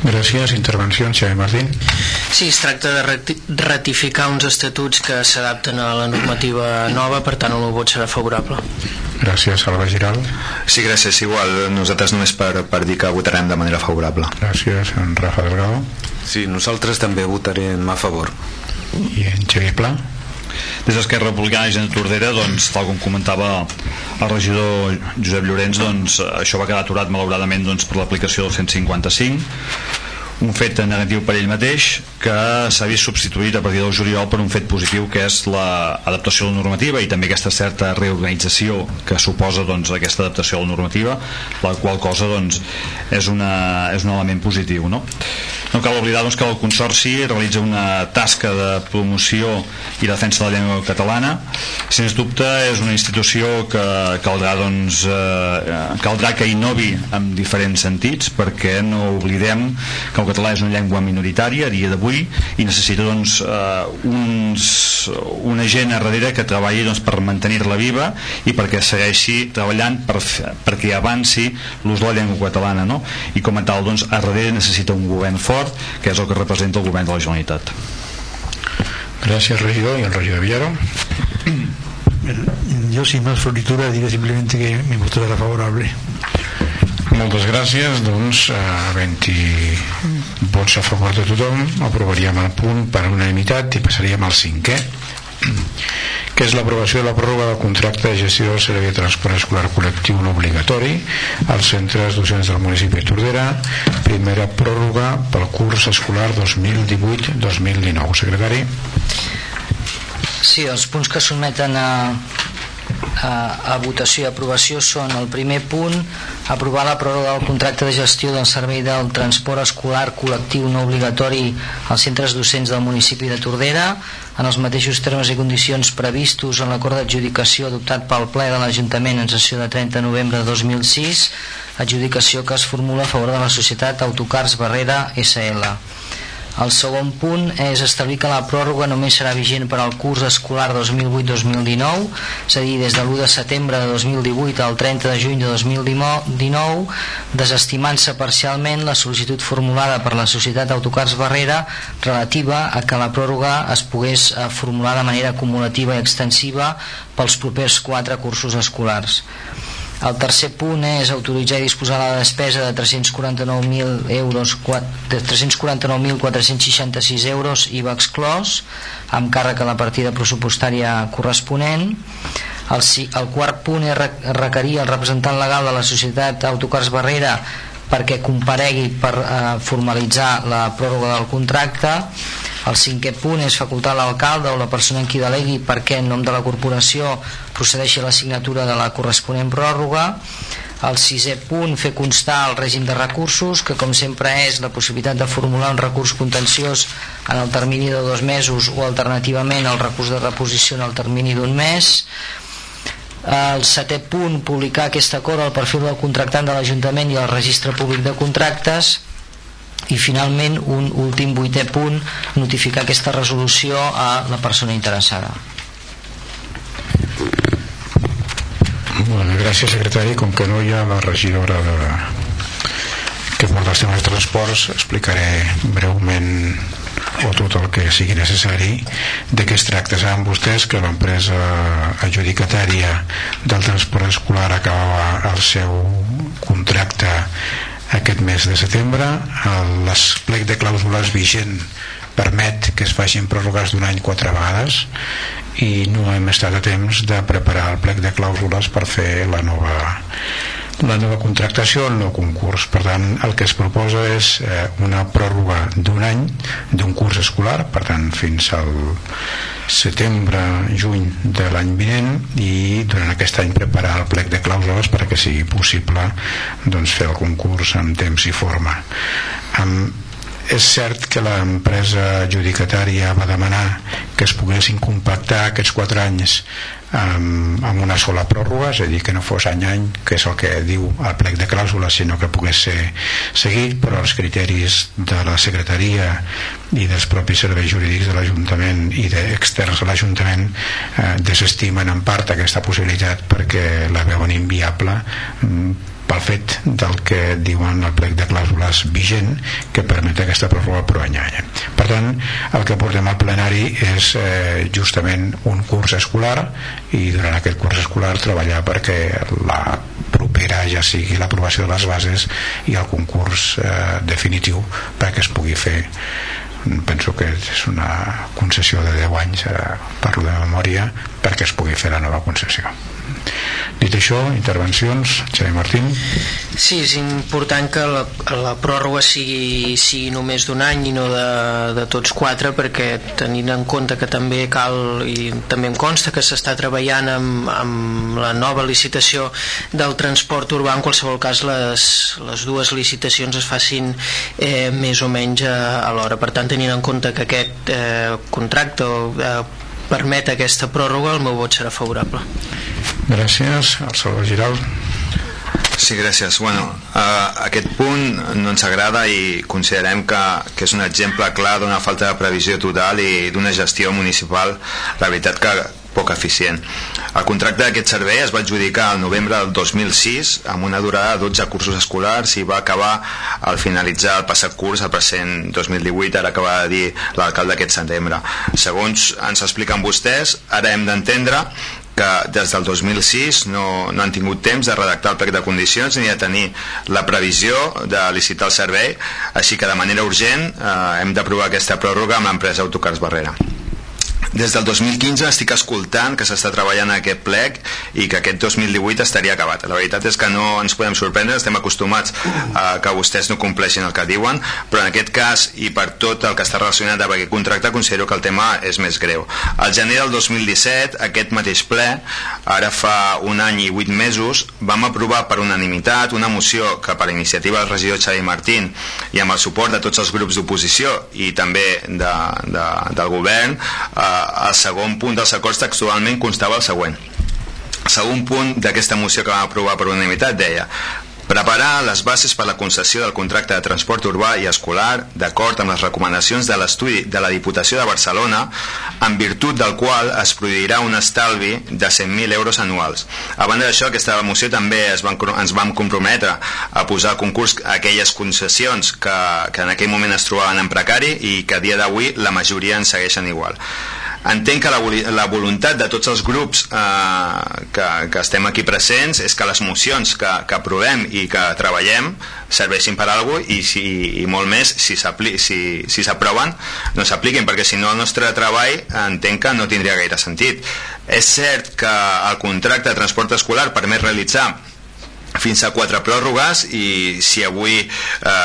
Gràcies. Intervenció, Xavier Martín. Sí, es tracta de ratificar uns estatuts que s'adapten a la normativa nova, per tant el meu vot serà favorable. Gràcies, Salva Giral. Sí, gràcies. Igual, nosaltres només per, per dir que votarem de manera favorable. Gràcies, en Rafa Delgado. Sí, nosaltres també votarem a favor. I en Xavier Pla? des d'Esquerra Republicana i Gent Tordera doncs, tal com comentava el regidor Josep Llorenç doncs, això va quedar aturat malauradament doncs, per l'aplicació del 155 un fet negatiu per ell mateix que s'ha vist substituït a partir del juliol per un fet positiu que és l'adaptació la normativa i també aquesta certa reorganització que suposa doncs, aquesta adaptació a la normativa la qual cosa doncs, és, una, és un element positiu no? no cal oblidar doncs, que el Consorci realitza una tasca de promoció i defensa de la llengua catalana sens dubte és una institució que caldrà doncs, eh, caldrà que innovi en diferents sentits perquè no oblidem que el català és una llengua minoritària a dia d'avui i necessita doncs, eh, uns, una gent a darrere que treballi doncs, per mantenir-la viva i perquè segueixi treballant per, perquè avanci l'ús de la llengua catalana no? i com a tal doncs, a darrere necessita un govern fort que és el que representa el govern de la Generalitat Gràcies regidor i el regidor Villaro Yo sin más floritura diré simplemente que mi voto será favorable. Moltes gràcies, doncs, eh, havent-hi vots a favor de tothom, aprovaríem el punt per unanimitat i passaríem al cinquè, que és l'aprovació de la pròrroga del contracte de gestió del servei de transport escolar col·lectiu no obligatori als centres docents del municipi de Tordera, primera pròrroga pel curs escolar 2018-2019. Secretari. Sí, els punts que sotmeten a, a, votació i aprovació són el primer punt aprovar la pròrroga del contracte de gestió del servei del transport escolar col·lectiu no obligatori als centres docents del municipi de Tordera en els mateixos termes i condicions previstos en l'acord d'adjudicació adoptat pel ple de l'Ajuntament en sessió de 30 de novembre de 2006 adjudicació que es formula a favor de la societat Autocars Barrera SL el segon punt és establir que la pròrroga només serà vigent per al curs escolar 2008-2019, és a dir, des de l'1 de setembre de 2018 al 30 de juny de 2019, desestimant-se parcialment la sol·licitud formulada per la Societat Autocars Barrera relativa a que la pròrroga es pogués eh, formular de manera acumulativa i extensiva pels propers quatre cursos escolars. El tercer punt és autoritzar i disposar la despesa de 349.000 euros de 349.466 euros IVA exclòs amb càrrec a la partida pressupostària corresponent. El, el quart punt és requerir el representant legal de la societat Autocars Barrera perquè comparegui per eh, formalitzar la pròrroga del contracte el cinquè punt és facultar l'alcalde o la persona en qui delegui perquè en nom de la corporació procedeixi a la signatura de la corresponent pròrroga el sisè punt, fer constar el règim de recursos, que com sempre és la possibilitat de formular un recurs contenciós en el termini de dos mesos o alternativament el recurs de reposició en el termini d'un mes. El setè punt, publicar aquest acord al perfil del contractant de l'Ajuntament i al registre públic de contractes i finalment un últim vuitè punt notificar aquesta resolució a la persona interessada bueno, gràcies secretari com que no hi ha la regidora de... que porta els temes de transports explicaré breument o tot el que sigui necessari de què es tracta. Saben vostès que l'empresa adjudicatària del transport escolar acabava el seu contracte aquest mes de setembre l'esplec de clàusules vigent permet que es facin pròrrogues d'un any quatre vegades i no hem estat a temps de preparar el plec de clàusules per fer la nova la nova contractació, el nou concurs. Per tant, el que es proposa és eh, una pròrroga d'un any d'un curs escolar, per tant, fins al setembre-juny de l'any vinent i durant aquest any preparar el plec de clàusules perquè sigui possible doncs, fer el concurs en temps i forma. Amb, és cert que l'empresa adjudicatària va demanar que es poguessin compactar aquests quatre anys amb, amb una sola pròrroga, és a dir, que no fos any a any, que és el que diu el plec de clàusules, sinó que pogués ser seguit, però els criteris de la secretaria i dels propis serveis jurídics de l'Ajuntament i d'externs de l'Ajuntament eh, desestimen en part aquesta possibilitat perquè la veuen inviable mm, pel fet del que diuen el plec de clàusules vigent que permet aquesta pròrroga per any any. Per tant, el que portem al plenari és eh, justament un curs escolar i durant aquest curs escolar treballar perquè la propera ja sigui l'aprovació de les bases i el concurs eh, definitiu perquè es pugui fer penso que és una concessió de 10 anys eh, parlo de memòria perquè es pugui fer la nova concessió Dit això, intervencions, Xavi Martín. Sí, és important que la, la pròrroga sigui, sigui només d'un any i no de, de tots quatre perquè tenint en compte que també cal i també em consta que s'està treballant amb, amb la nova licitació del transport urbà en qualsevol cas les, les dues licitacions es facin eh, més o menys a, a l'hora per tant tenint en compte que aquest eh, contracte eh, permet aquesta pròrroga el meu vot serà favorable Gràcies, el Salvador Giral. Sí, gràcies. Bueno, uh, aquest punt no ens agrada i considerem que, que és un exemple clar d'una falta de previsió total i d'una gestió municipal, la veritat que poc eficient. El contracte d'aquest servei es va adjudicar al novembre del 2006 amb una durada de 12 cursos escolars i va acabar al finalitzar el passat curs, el present 2018, ara acaba de dir l'alcalde aquest setembre. Segons ens expliquen vostès, ara hem d'entendre que des del 2006 no, no han tingut temps de redactar el plec de condicions ni de tenir la previsió de licitar el servei, així que de manera urgent eh, hem d'aprovar aquesta pròrroga amb l'empresa Autocars Barrera. Des del 2015 estic escoltant que s'està treballant aquest plec i que aquest 2018 estaria acabat. La veritat és que no ens podem sorprendre, estem acostumats a que vostès no compleixin el que diuen, però en aquest cas i per tot el que està relacionat amb aquest contracte considero que el tema és més greu. Al gener del 2017, aquest mateix ple, ara fa un any i vuit mesos, vam aprovar per unanimitat una moció que per iniciativa del regidor Xavi Martín i amb el suport de tots els grups d'oposició i també de, de, del govern eh, el segon punt dels acords textualment constava el següent. El segon punt d'aquesta moció que vam aprovar per unanimitat deia Preparar les bases per a la concessió del contracte de transport urbà i escolar d'acord amb les recomanacions de l'estudi de la Diputació de Barcelona en virtut del qual es produirà un estalvi de 100.000 euros anuals. A banda d'això, aquesta moció també es van, ens vam comprometre a posar a concurs aquelles concessions que, que en aquell moment es trobaven en precari i que a dia d'avui la majoria en segueixen igual entenc que la, la voluntat de tots els grups eh, que, que estem aquí presents és que les mocions que, que aprovem i que treballem serveixin per a alguna cosa i, si, i molt més si s'aproven si, no s'apliquin perquè si no el nostre treball entenc que no tindria gaire sentit. És cert que el contracte de transport escolar permet realitzar fins a quatre pròrrogues i si avui eh,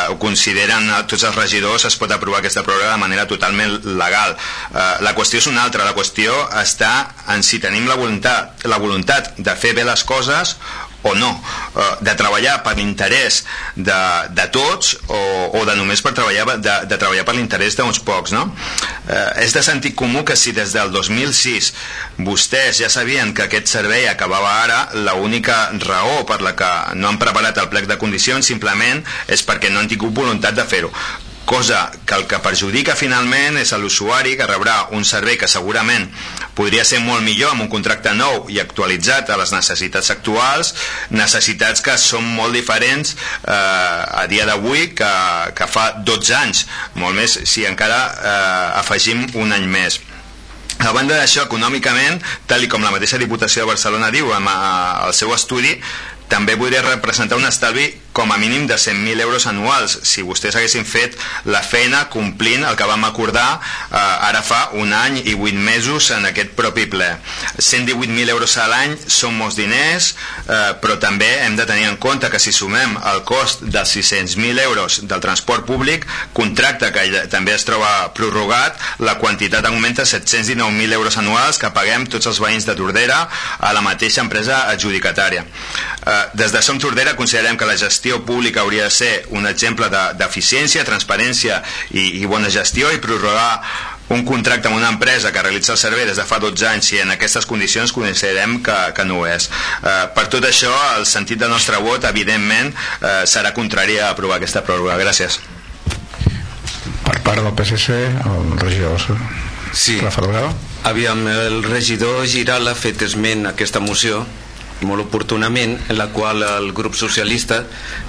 ho consideren tots els regidors es pot aprovar aquesta pròrroga de manera totalment legal. Eh, la qüestió és una altra. La qüestió està en si tenim la voluntat, la voluntat de fer bé les coses o no, eh, de treballar per l'interès de, de tots o, o de només per treballar, de, de treballar per l'interès d'uns pocs no? eh, és de sentit comú que si des del 2006 vostès ja sabien que aquest servei acabava ara l'única raó per la que no han preparat el plec de condicions simplement és perquè no han tingut voluntat de fer-ho cosa que el que perjudica finalment és l'usuari que rebrà un servei que segurament podria ser molt millor amb un contracte nou i actualitzat a les necessitats actuals, necessitats que són molt diferents eh, a dia d'avui que, que fa 12 anys, molt més si encara eh, afegim un any més. A banda d'això, econòmicament, tal com la mateixa Diputació de Barcelona diu amb eh, el seu estudi, també podria representar un estalvi com a mínim de 100.000 euros anuals. Si vostès haguessin fet la feina complint el que vam acordar eh, ara fa un any i 8 mesos en aquest propi ple. 118.000 euros a l'any són molts diners eh, però també hem de tenir en compte que si sumem el cost dels 600.000 euros del transport públic contracte que també es troba prorrogat la quantitat augmenta a 719.000 euros anuals que paguem tots els veïns de Tordera a la mateixa empresa adjudicatària. Eh, des de Som Tordera considerem que la gestió gestió pública hauria de ser un exemple d'eficiència, de, transparència i, i bona gestió i prorrogar un contracte amb una empresa que realitza el servei des de fa 12 anys i en aquestes condicions considerem que, que no ho és. Eh, per tot això, el sentit del nostre vot, evidentment, eh, serà contrari a aprovar aquesta pròrroga. Gràcies. Per part del PSC, el regidor sí. Rafa Delgado. Aviam, el regidor Giral ha fet esment a aquesta moció molt oportunament, en la qual el grup socialista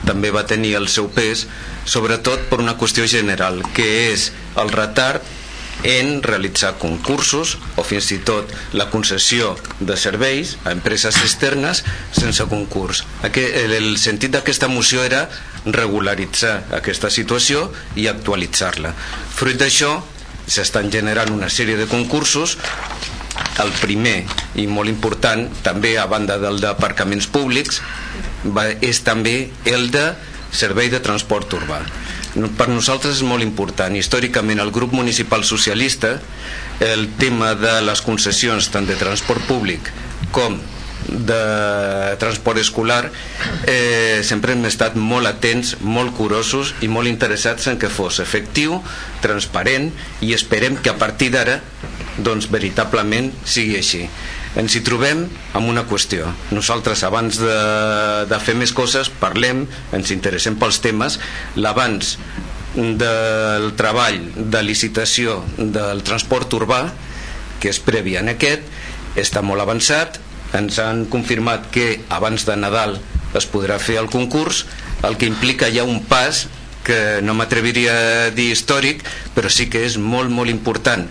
també va tenir el seu pes, sobretot per una qüestió general, que és el retard en realitzar concursos o fins i tot la concessió de serveis a empreses externes sense concurs. El sentit d'aquesta moció era regularitzar aquesta situació i actualitzar-la. Fruit d'això, s'estan generant una sèrie de concursos el primer i molt important també a banda del d'aparcaments públics va, és també el de servei de transport urbà. Per nosaltres és molt important. Històricament el grup municipal socialista el tema de les concessions tant de transport públic com de transport escolar eh, sempre hem estat molt atents, molt curosos i molt interessats en que fos efectiu, transparent i esperem que a partir d'ara doncs veritablement sigui així. Ens hi trobem amb una qüestió. Nosaltres abans de, de fer més coses parlem, ens interessem pels temes. L'abans del treball de licitació del transport urbà que és previ en aquest està molt avançat. Ens han confirmat que abans de Nadal es podrà fer el concurs el que implica ja un pas que no m'atreviria a dir històric però sí que és molt molt important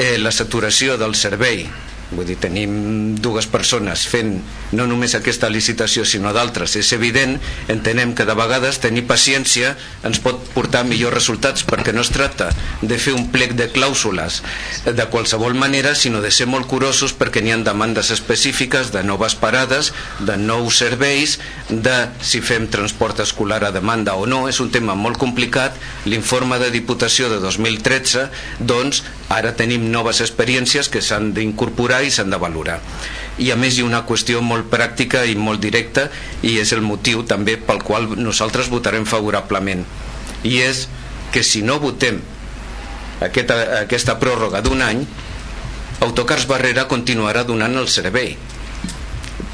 eh, la saturació del servei vull dir, tenim dues persones fent no només aquesta licitació sinó d'altres, és evident entenem que de vegades tenir paciència ens pot portar millors resultats perquè no es tracta de fer un plec de clàusules de qualsevol manera sinó de ser molt curosos perquè n'hi ha demandes específiques de noves parades de nous serveis de si fem transport escolar a demanda o no, és un tema molt complicat. L'informe de Diputació de 2013 doncs ara tenim noves experiències que s'han d'incorporar i s'han de valorar. I a més hi ha una qüestió molt pràctica i molt directa i és el motiu també pel qual nosaltres votarem favorablement. I és que si no votem aquesta, aquesta pròrroga d'un any Autocars Barrera continuarà donant el servei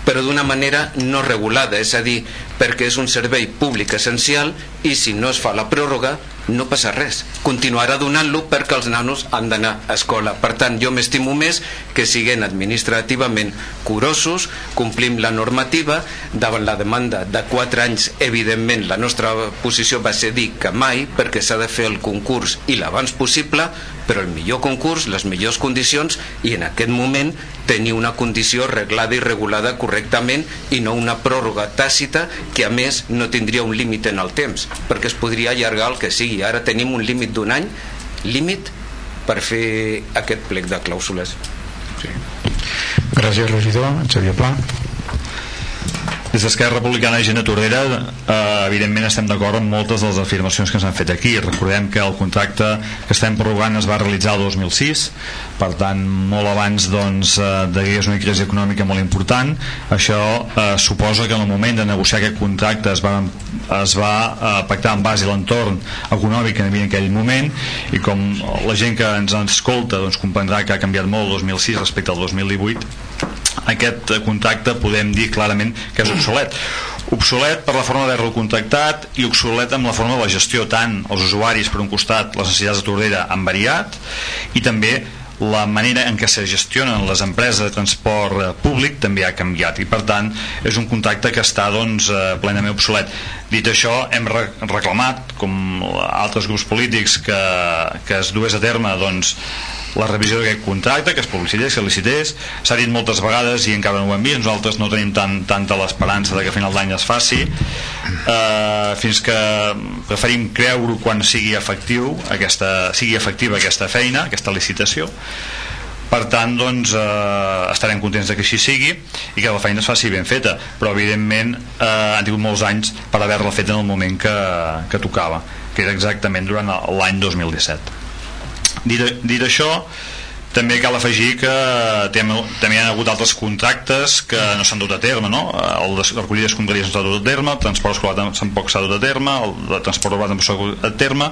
però d'una manera no regulada, és a dir, perquè és un servei públic essencial i si no es fa la pròrroga no passa res, continuarà donant-lo perquè els nanos han d'anar a escola. Per tant jo m'estimo més que siguem administrativament curosos complim la normativa davant la demanda de 4 anys evidentment la nostra posició va ser dir que mai perquè s'ha de fer el concurs i l'abans possible però el millor concurs, les millors condicions i en aquest moment tenir una condició reglada i regulada correctament i no una pròrroga tàcita que a més no tindria un límit en el temps perquè es podria allargar el que sigui. Ara tenim un límit d'un any límit per fer aquest plec de clàusules. Sí. Gràcies regidor. Xavier Pla des d'Esquerra Republicana i Gent Tordera eh, evidentment estem d'acord amb moltes de les afirmacions que s'han fet aquí. Recordem que el contracte que estem prorrogant es va realitzar el 2006 per tant molt abans doncs, eh, d'hagués una crisi econòmica molt important. Això eh, suposa que en el moment de negociar aquest contracte es va, es va eh, pactar en base a l'entorn econòmic que havia en aquell moment i com la gent que ens escolta doncs, comprendrà que ha canviat molt el 2006 respecte al 2018 aquest contracte podem dir clarament que és obsolet. Obsolet per la forma d'haver-lo contactat i obsolet amb la forma de la gestió tant els usuaris per un costat les necessitats de Tordera han variat i també la manera en què se gestionen les empreses de transport eh, públic també ha canviat i per tant és un contacte que està doncs, eh, plenament obsolet. Dit això hem reclamat com altres grups polítics que, que es dués a terme doncs, la revisió d'aquest contracte, que es publicités, que licités. S'ha dit moltes vegades i encara no ho hem vist, nosaltres no tenim tant, tanta l'esperança de que a final d'any es faci, eh, fins que preferim creure quan sigui efectiu aquesta, sigui efectiva aquesta feina, aquesta licitació, per tant doncs eh, estarem contents de que així sigui i que la feina es faci ben feta. Però evidentment eh, han tingut molts anys per haver-la fet en el moment que, que tocava que era exactament durant l'any 2017 Dit, dit això, també cal afegir que també, també hi ha hagut altres contractes que no s'han dut a terme no? el de recollida d'escombraries no s'ha dut a terme el transport escolar tampoc s'ha dut a terme el de transport urbà tampoc s'ha dut a terme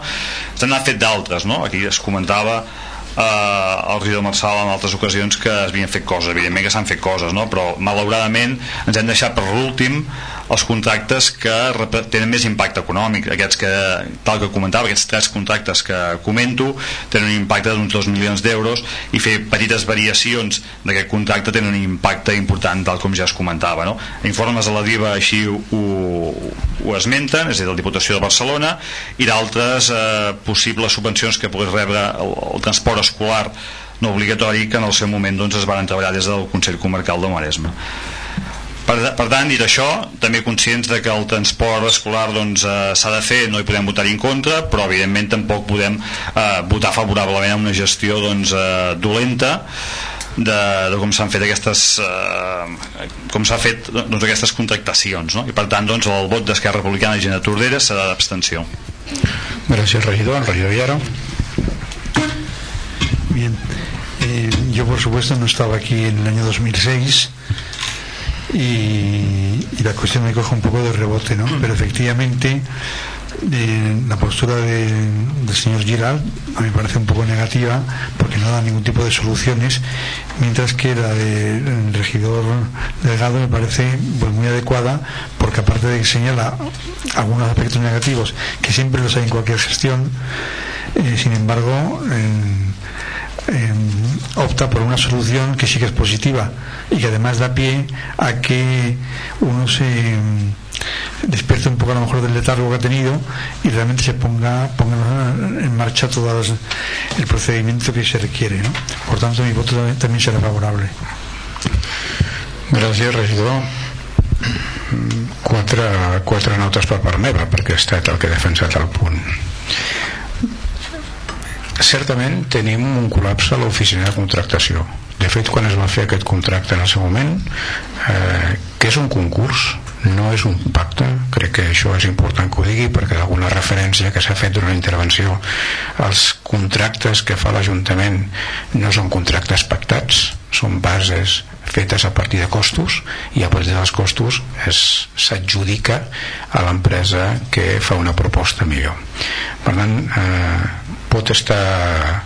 s'han fet d'altres no? aquí es comentava eh, el regidor Marçal en altres ocasions que es fet coses evidentment que s'han fet coses no? però malauradament ens hem deixat per l'últim els contractes que tenen més impacte econòmic aquests que, tal que comentava aquests tres contractes que comento tenen un impacte d'uns 2 milions d'euros i fer petites variacions d'aquest contracte tenen un impacte important tal com ja es comentava no? informes de la DIVA així ho, ho esmenten és a dir, la Diputació de Barcelona i d'altres eh, possibles subvencions que pogués rebre el, el transport escolar no obligatori que en el seu moment doncs, es van treballar des del Consell Comarcal de Maresme per, per tant, dit això, també conscients de que el transport escolar doncs, eh, s'ha de fer, no hi podem votar en contra, però evidentment tampoc podem eh, votar favorablement a una gestió doncs, eh, dolenta de, de com s'han fet aquestes eh, com s'ha fet doncs, aquestes contractacions no? i per tant doncs, el vot d'Esquerra Republicana i Gina Tordera serà d'abstenció. Gràcies regidor, el regidor Iaro Bien, eh, yo por supuesto no estaba aquí en el año 2006 y, y, la cuestión me coge un poco de rebote, ¿no? Pero efectivamente eh, la postura de, del señor Giral a mí me parece un poco negativa porque no da ningún tipo de soluciones, mientras que la del regidor Delgado me parece pues, muy adecuada porque aparte de que señala algunos aspectos negativos que siempre los hay en cualquier gestión, eh, sin embargo, en, opta por una solución que sí que es positiva y que además da pie a que uno se mm, despierte un poco a lo mejor del letargo que ha tenido y realmente se ponga, ponga en marcha todo el procedimiento que se requiere. ¿no? Por tanto, mi voto también serà favorable. Gràcies, regidor. Quatre, quatre notes per part meva, perquè que ha defensat. Certament tenim un col·lapse a l'oficina de contractació. De fet, quan es va fer aquest contracte en el seu moment, eh, que és un concurs, no és un pacte crec que això és important que ho digui perquè alguna referència que s'ha fet durant la intervenció els contractes que fa l'Ajuntament no són contractes pactats són bases fetes a partir de costos i a partir dels costos s'adjudica a l'empresa que fa una proposta millor per tant eh, pot estar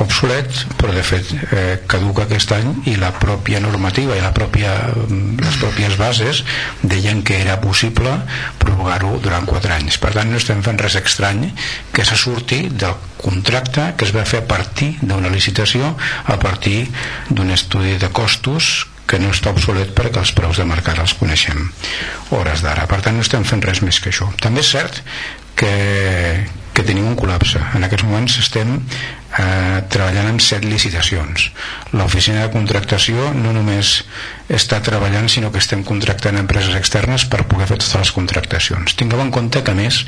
obsolet però de fet eh, caduca aquest any i la pròpia normativa i la pròpia, mm, les pròpies bases deien que era possible prorrogar-ho durant 4 anys. Per tant no estem fent res estrany que se surti del contracte que es va fer a partir d'una licitació a partir d'un estudi de costos que no està obsolet perquè els preus de mercat els coneixem hores d'ara. Per tant no estem fent res més que això. També és cert que, que tenim un col·lapse. En aquests moments estem eh, treballant en set licitacions. L'oficina de contractació no només està treballant, sinó que estem contractant empreses externes per poder fer totes les contractacions. Tingueu en compte que, més,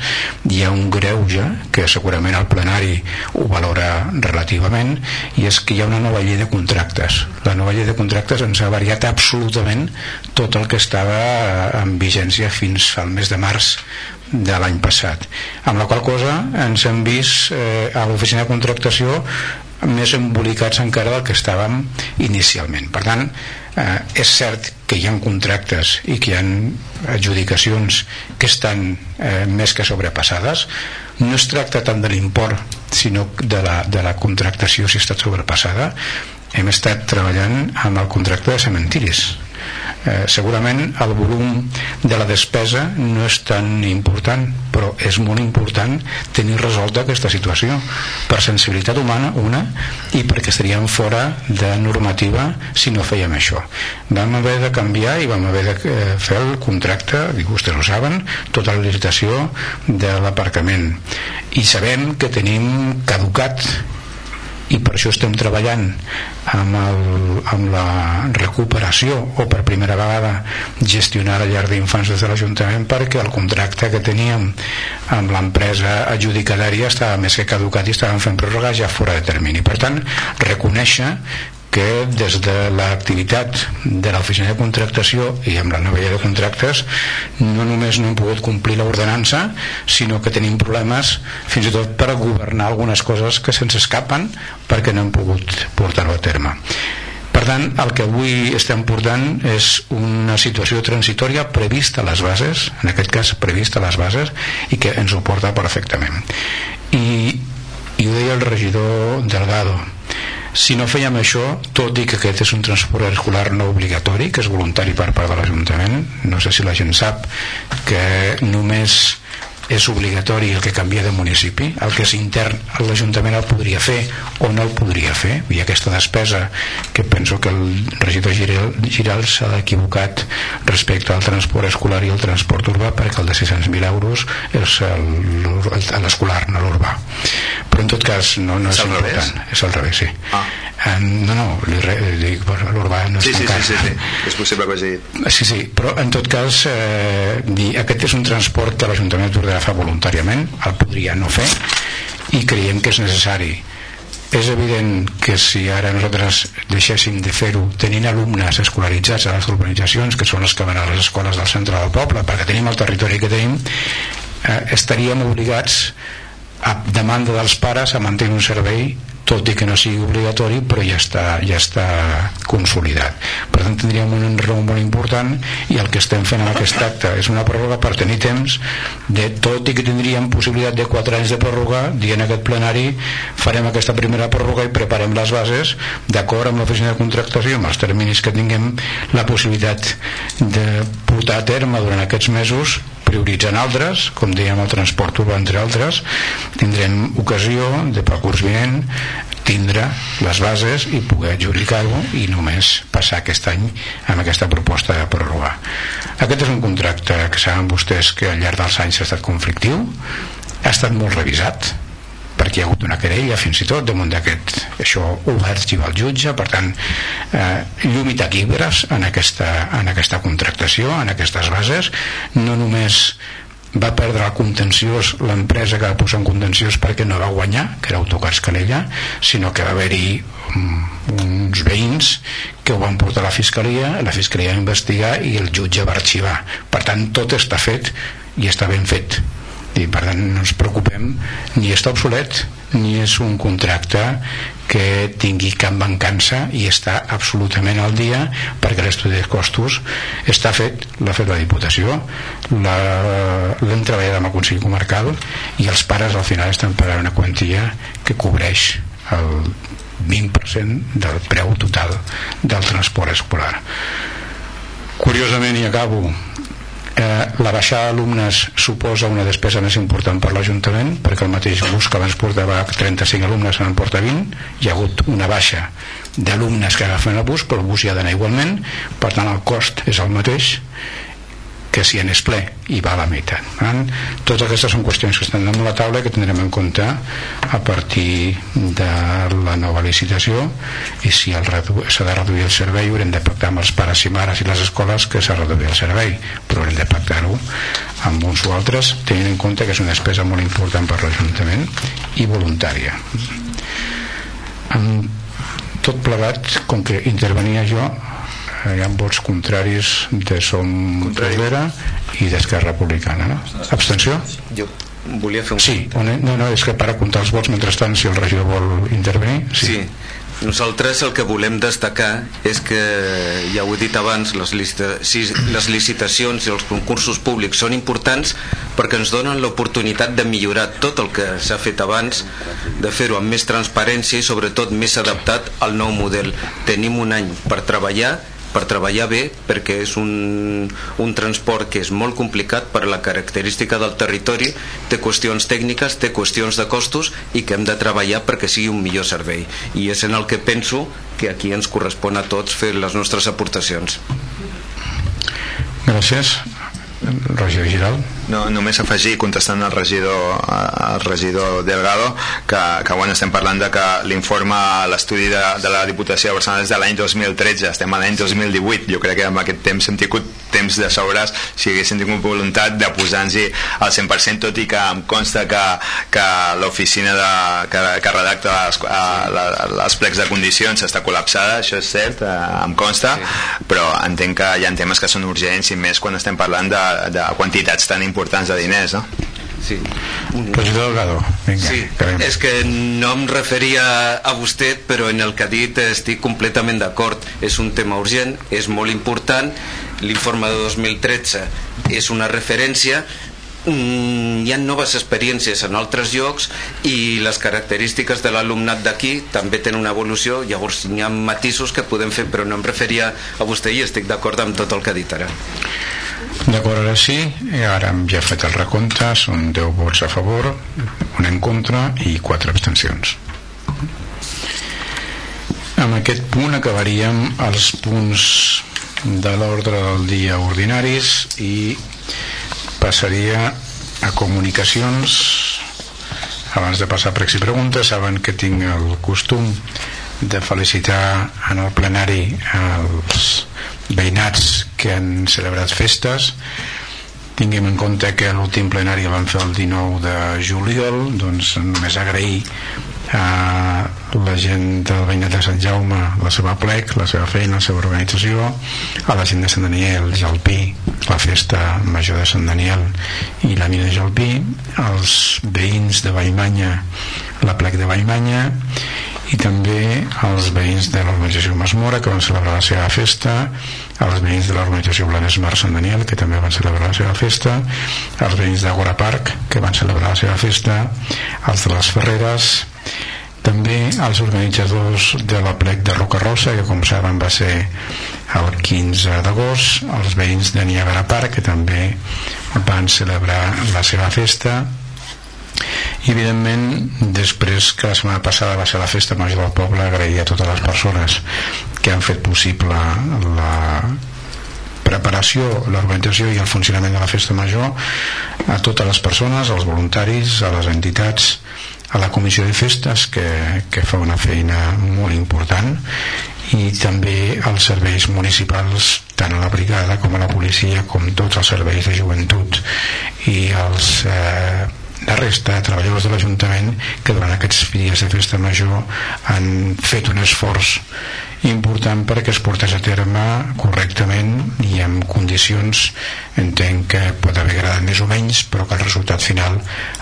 hi ha un greuge, que segurament el plenari ho valora relativament, i és que hi ha una nova llei de contractes. La nova llei de contractes ens ha variat absolutament tot el que estava en vigència fins al mes de març de l'any passat amb la qual cosa ens hem vist eh, a l'oficina de contractació més embolicats encara del que estàvem inicialment. Per tant eh, és cert que hi ha contractes i que hi ha adjudicacions que estan eh, més que sobrepassades. No es tracta tant de l'import sinó de la, de la contractació si ha estat sobrepassada. Hem estat treballant amb el contracte de cementiris eh, segurament el volum de la despesa no és tan important però és molt important tenir resolta aquesta situació per sensibilitat humana una i perquè estaríem fora de normativa si no fèiem això. Vam haver de canviar i vam haver de eh, fer el contracte i vostès ho saben tota la licitació de l'aparcament. I sabem que tenim caducat i per això estem treballant amb, el, amb la recuperació o per primera vegada gestionar la llar d'infants des de l'Ajuntament perquè el contracte que teníem amb l'empresa adjudicatària estava més que caducat i estàvem fent pròrroga ja fora de termini. Per tant reconèixer que des de l'activitat de l'oficina de contractació i amb la nova llei de contractes no només no hem pogut complir l'ordenança sinó que tenim problemes fins i tot per governar algunes coses que se'ns escapen perquè no hem pogut portar-ho a terme per tant, el que avui estem portant és una situació transitòria prevista a les bases, en aquest cas prevista a les bases, i que ens ho porta perfectament. I, i ho deia el regidor Delgado, si no fèiem això, tot i que aquest és un transport escolar no obligatori, que és voluntari per part de l'Ajuntament, no sé si la gent sap que només és obligatori el que canvia de municipi? El que és intern l'Ajuntament el podria fer o no el podria fer? I aquesta despesa que penso que el regidor Giral, s'ha equivocat respecte al transport escolar i el transport urbà perquè el de 600.000 euros és l'escolar, no l'urbà. Però en tot cas no, no és, és important. revés? és al revés, sí. Ah. Eh, no, no, dic l'urbà no és sí, sí, sí, sí, sí, és possible que hagi sí, sí, però en tot cas eh, aquest és un transport que l'Ajuntament d'Ordre fa voluntàriament, el podria no fer i creiem que és necessari. És evident que si ara nosaltres deixéssim de fer-ho tenint alumnes escolaritzats a les urbanitzacions que són les que van a les escoles del centre del poble perquè tenim el territori que tenim eh, estaríem obligats a demanda dels pares a mantenir un servei tot i que no sigui obligatori però ja està, ja està consolidat. Per tant tindríem un enraó molt important i el que estem fent en aquest acte és una pròrroga per tenir temps de tot i que tindríem possibilitat de 4 anys de pròrroga dient aquest plenari farem aquesta primera pròrroga i preparem les bases d'acord amb l'oficina de contractació amb els terminis que tinguem la possibilitat de portar a terme durant aquests mesos prioritzant altres com dèiem el transport urbà entre altres. Tindrem ocasió de per curs vinent tindre les bases i poder adjudicar-ho i només passar aquest any amb aquesta proposta de prorrogar aquest és un contracte que saben vostès que al llarg dels anys ha estat conflictiu ha estat molt revisat perquè hi ha hagut una querella fins i tot damunt d'aquest això va arxivar el jutge. Per tant eh, llum i taquígrafs en aquesta, en aquesta contractació en aquestes bases. No només va perdre el contenciós l'empresa que va posar en contenciós perquè no va guanyar, que era Autocars Calella sinó que va haver-hi um, uns veïns que ho van portar a la Fiscalia la Fiscalia va investigar i el jutge va arxivar. Per tant tot està fet i està ben fet i per tant no ens preocupem. Ni està obsolet ni és un contracte que tingui cap mancança i està absolutament al dia perquè l'estudi de costos està fet, l'ha fet la Diputació l'hem treballat amb el Consell Comarcal i els pares al final estan pagant una quantia que cobreix el 20% del preu total del transport escolar. Curiosament i acabo la baixada d'alumnes suposa una despesa més important per l'Ajuntament perquè el mateix bus que abans portava 35 alumnes en porta 20 hi ha hagut una baixa d'alumnes que agafen el bus però el bus hi ha d'anar igualment. Per tant el cost és el mateix que si en és ple i va a la meitat eh? totes aquestes són qüestions que estan damunt la taula que tindrem en compte a partir de la nova licitació i si s'ha de reduir el servei haurem de pactar amb els pares i mares i les escoles que s'ha reduït el servei però haurem de pactar-ho amb uns o altres tenint en compte que és una despesa molt important per l'Ajuntament i voluntària amb tot plegat com que intervenia jo hi ha vots contraris de Som Rivera i d'Esquerra Republicana no? abstenció? jo volia fer un sí, no, no, és que per comptar els vots mentrestant si el regidor vol intervenir sí, sí. Nosaltres el que volem destacar és que, ja ho he dit abans, les, les licitacions i els concursos públics són importants perquè ens donen l'oportunitat de millorar tot el que s'ha fet abans, de fer-ho amb més transparència i sobretot més adaptat al nou model. Tenim un any per treballar per treballar bé perquè és un, un transport que és molt complicat per la característica del territori té qüestions tècniques, té qüestions de costos i que hem de treballar perquè sigui un millor servei. I és en el que penso que aquí ens correspon a tots fer les nostres aportacions. Gràcies regidor Giral no, només afegir contestant al regidor al regidor Delgado que, que bueno, estem parlant de que l'informe l'estudi de, de la Diputació de Barcelona és de l'any 2013, estem a l'any 2018 jo crec que amb aquest temps hem tingut temps de sobres si haguéssim tingut voluntat de posar-nos-hi al 100% tot i que em consta que, que l'oficina que, que redacta les, les, les plecs de condicions està col·lapsada, això és cert eh, em consta, sí. però entenc que hi ha temes que són urgents i més quan estem parlant de, de quantitats tan importants de diners no? Sí. Regidor Delgado, vinga, sí. és que no em referia a vostè, però en el que ha dit estic completament d'acord. És un tema urgent, és molt important, l'informe de 2013 és una referència, mm, hi ha noves experiències en altres llocs i les característiques de l'alumnat d'aquí també tenen una evolució. Llavors hi ha matisos que podem fer però no em referia a vostè i estic d'acord amb tot el que ha dit ara. D'acord, ara sí, i ara hem ja fet el recompte, són 10 vots a favor, un en contra i 4 abstencions. Amb aquest punt acabaríem els punts de l'ordre del dia ordinaris i passaria a comunicacions. Abans de passar a pregs i preguntes saben que tinc el costum de felicitar en el plenari els veïnats que han celebrat festes. Tinguem en compte que l'últim plenari el vam fer el 19 de juliol doncs només agrair a la gent del veïnat de Sant Jaume la seva plec, la seva feina, la seva organització a la gent de Sant Daniel Jalpí, la festa major de Sant Daniel i la mina Jalpí els veïns de Baimanya la plec de Baimanya i també als veïns de l'organització Masmora que van celebrar la seva festa als veïns de l'organització Blanes Mar Sant Daniel que també van celebrar la seva festa. Als veïns d'Agora Park que van celebrar la seva festa. Als de les Ferreres. També als organitzadors de la plec de Roca Rosa que com saben va ser el 15 d'agost. Els veïns de Niagara Park que també van celebrar la seva festa i evidentment després que la setmana passada va ser la festa major del poble agrair a totes les persones que han fet possible la preparació, l'organització i el funcionament de la festa major a totes les persones, als voluntaris, a les entitats, a la comissió de festes que, que fa una feina molt important i també als serveis municipals tant a la brigada com a la policia com tots els serveis de joventut i els eh, la resta de treballadors de l'Ajuntament que durant aquests dies de festa major han fet un esforç important perquè es portés a terme correctament i en condicions entenc que pot haver agradat més o menys però que el resultat final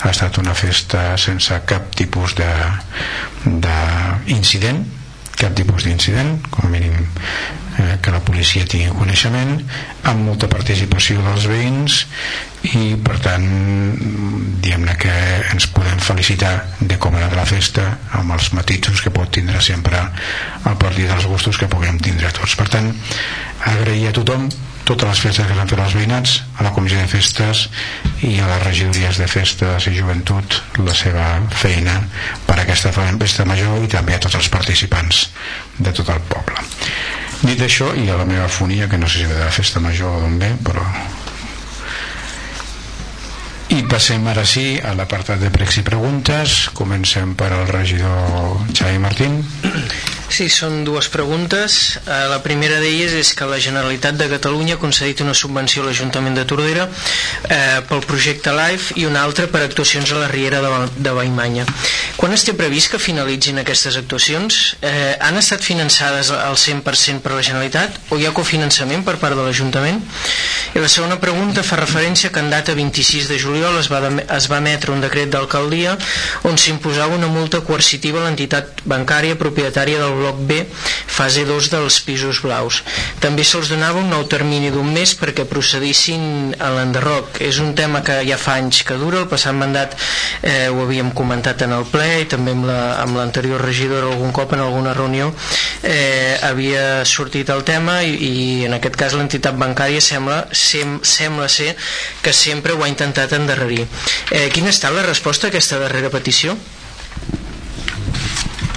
ha estat una festa sense cap tipus d'incident cap tipus d'incident com a mínim eh, que la policia tingui coneixement amb molta participació dels veïns i per tant diguem-ne que ens podem felicitar de com ha anat la festa amb els matisos que pot tindre sempre el partit dels gustos que puguem tindre tots. Per tant agrair a tothom totes les festes que s'han fet els veïnats a la comissió de festes i a les regidories de festes i joventut la seva feina per a aquesta festa major i també a tots els participants de tot el poble. Dit això i a la meva fonia que no sé si ve de la festa major o d'on ve però i passem ara sí a l'apartat de pregs i preguntes. Comencem per al regidor Xavi Martín Sí, són dues preguntes. Eh, la primera d'elles és que la Generalitat de Catalunya ha concedit una subvenció a l'Ajuntament de Tordera eh, pel projecte LIFE i una altra per actuacions a la Riera de, de Baimanya. Quan es té previst que finalitzin aquestes actuacions? Eh, han estat finançades al 100% per la Generalitat o hi ha cofinançament per part de l'Ajuntament? I la segona pregunta fa referència que en data 26 de juliol es va, es va emetre un decret d'alcaldia on s'imposava una multa coercitiva a l'entitat bancària propietària del bloc B, fase 2 dels pisos blaus. També se'ls donava un nou termini d'un mes perquè procedissin a l'enderroc. És un tema que ja fa anys que dura, el passat mandat eh, ho havíem comentat en el ple i també amb l'anterior la, regidor algun cop en alguna reunió eh, havia sortit el tema i, i en aquest cas l'entitat bancària sembla, sem, sembla ser que sempre ho ha intentat endarrerir. Eh, quina ha estat la resposta a aquesta darrera petició?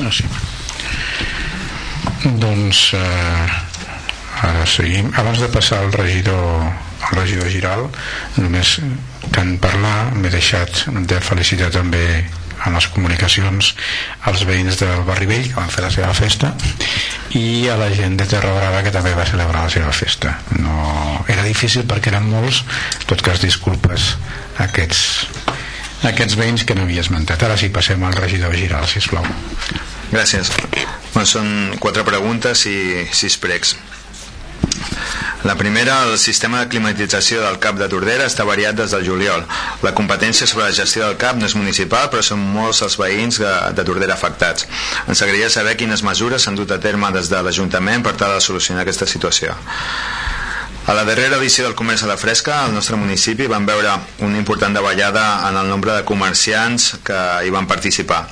Gràcies. Doncs eh, ara seguim. Abans de passar al regidor al regidor Giral només en parlar m'he deixat de felicitar també en les comunicacions als veïns del Barri Vell que van fer la seva festa i a la gent de Terra Brava que també va celebrar la seva festa. No, era difícil perquè eren molts tot cas disculpes a aquests, a aquests veïns que no havia esmentat. Ara sí passem al regidor Giral sisplau Gràcies. Bueno, són quatre preguntes i sis pregs. La primera, el sistema de climatització del CAP de Tordera està variat des del juliol. La competència sobre la gestió del CAP no és municipal, però són molts els veïns de Tordera afectats. Ens agradaria saber quines mesures s'han dut a terme des de l'Ajuntament per tal de solucionar aquesta situació. A la darrera edició del Comerç a la Fresca, al nostre municipi, vam veure una important davallada en el nombre de comerciants que hi van participar.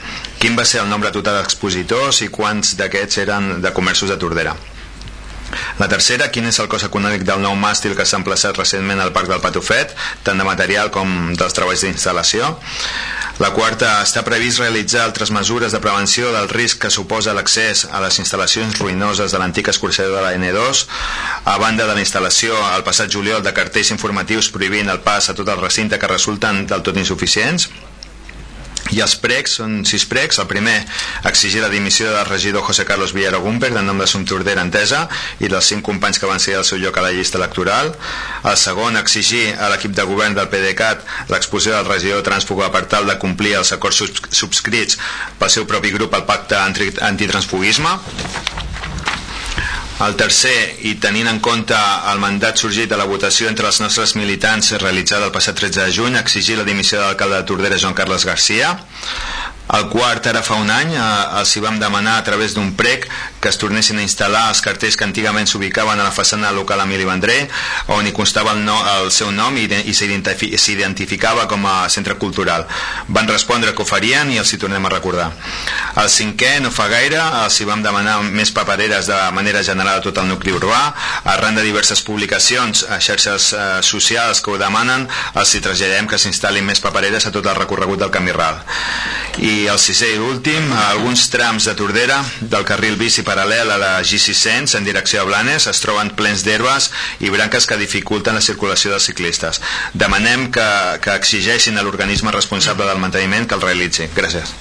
Quin va ser el nombre total d'expositors i quants d'aquests eren de comerços de Tordera? La tercera, quin és el cost econòmic del nou màstil que s'ha emplaçat recentment al Parc del Patufet, tant de material com dels treballs d'instal·lació? La quarta, està previst realitzar altres mesures de prevenció del risc que suposa l'accés a les instal·lacions ruïnoses de l'antic escorxador de la N2, a banda de la instal·lació al passat juliol de cartells informatius prohibint el pas a tot el recinte que resulten del tot insuficients i els pregs són sis pregs. El primer, exigir la dimissió del regidor José Carlos Villaro Gumper de nom de Somtordera Entesa i dels cinc companys que van ser al seu lloc a la llista electoral. El segon, exigir a l'equip de govern del PDeCAT l'exposició del regidor transfuga per tal de complir els acords subscrits pel seu propi grup al pacte antitransfugisme el tercer, i tenint en compte el mandat sorgit de la votació entre els nostres militants realitzada el passat 13 de juny, exigir la dimissió de l'alcalde de Tordera, Joan Carles Garcia. El quart ara fa un any eh, els hi vam demanar a través d'un prec que es tornessin a instal·lar els cartells que antigament s'ubicaven a la façana local Emili Vendré on hi constava el, no, el seu nom i, i s'identificava com a centre cultural. Van respondre que ho farien i els hi tornem a recordar. El cinquè no fa gaire els hi vam demanar més papereres de manera general a tot el nucli urbà arran de diverses publicacions a xarxes eh, socials que ho demanen els hi traslladem que s'instal·lin més papereres a tot el recorregut del camí ral. I i el sisè i últim, alguns trams de Tordera del carril bici paral·lel a la G600 en direcció a Blanes es troben plens d'herbes i branques que dificulten la circulació dels ciclistes. Demanem que, que exigeixin a l'organisme responsable del manteniment que el realitzi. Gràcies.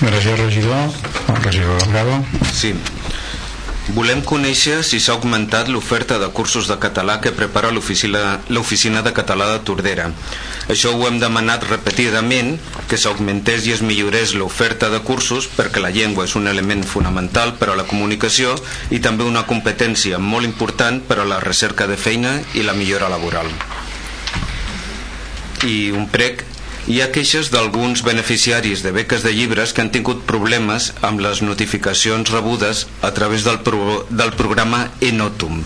Gràcies, regidor. El regidor Delgado. Sí. Volem conèixer si s'ha augmentat l'oferta de cursos de català que prepara l'Oficina de Català de Tordera. Això ho hem demanat repetidament, que s'augmentés i es millorés l'oferta de cursos perquè la llengua és un element fonamental per a la comunicació i també una competència molt important per a la recerca de feina i la millora laboral. I un prec hi ha queixes d'alguns beneficiaris de beques de llibres que han tingut problemes amb les notificacions rebudes a través del, pro del programa Enotum.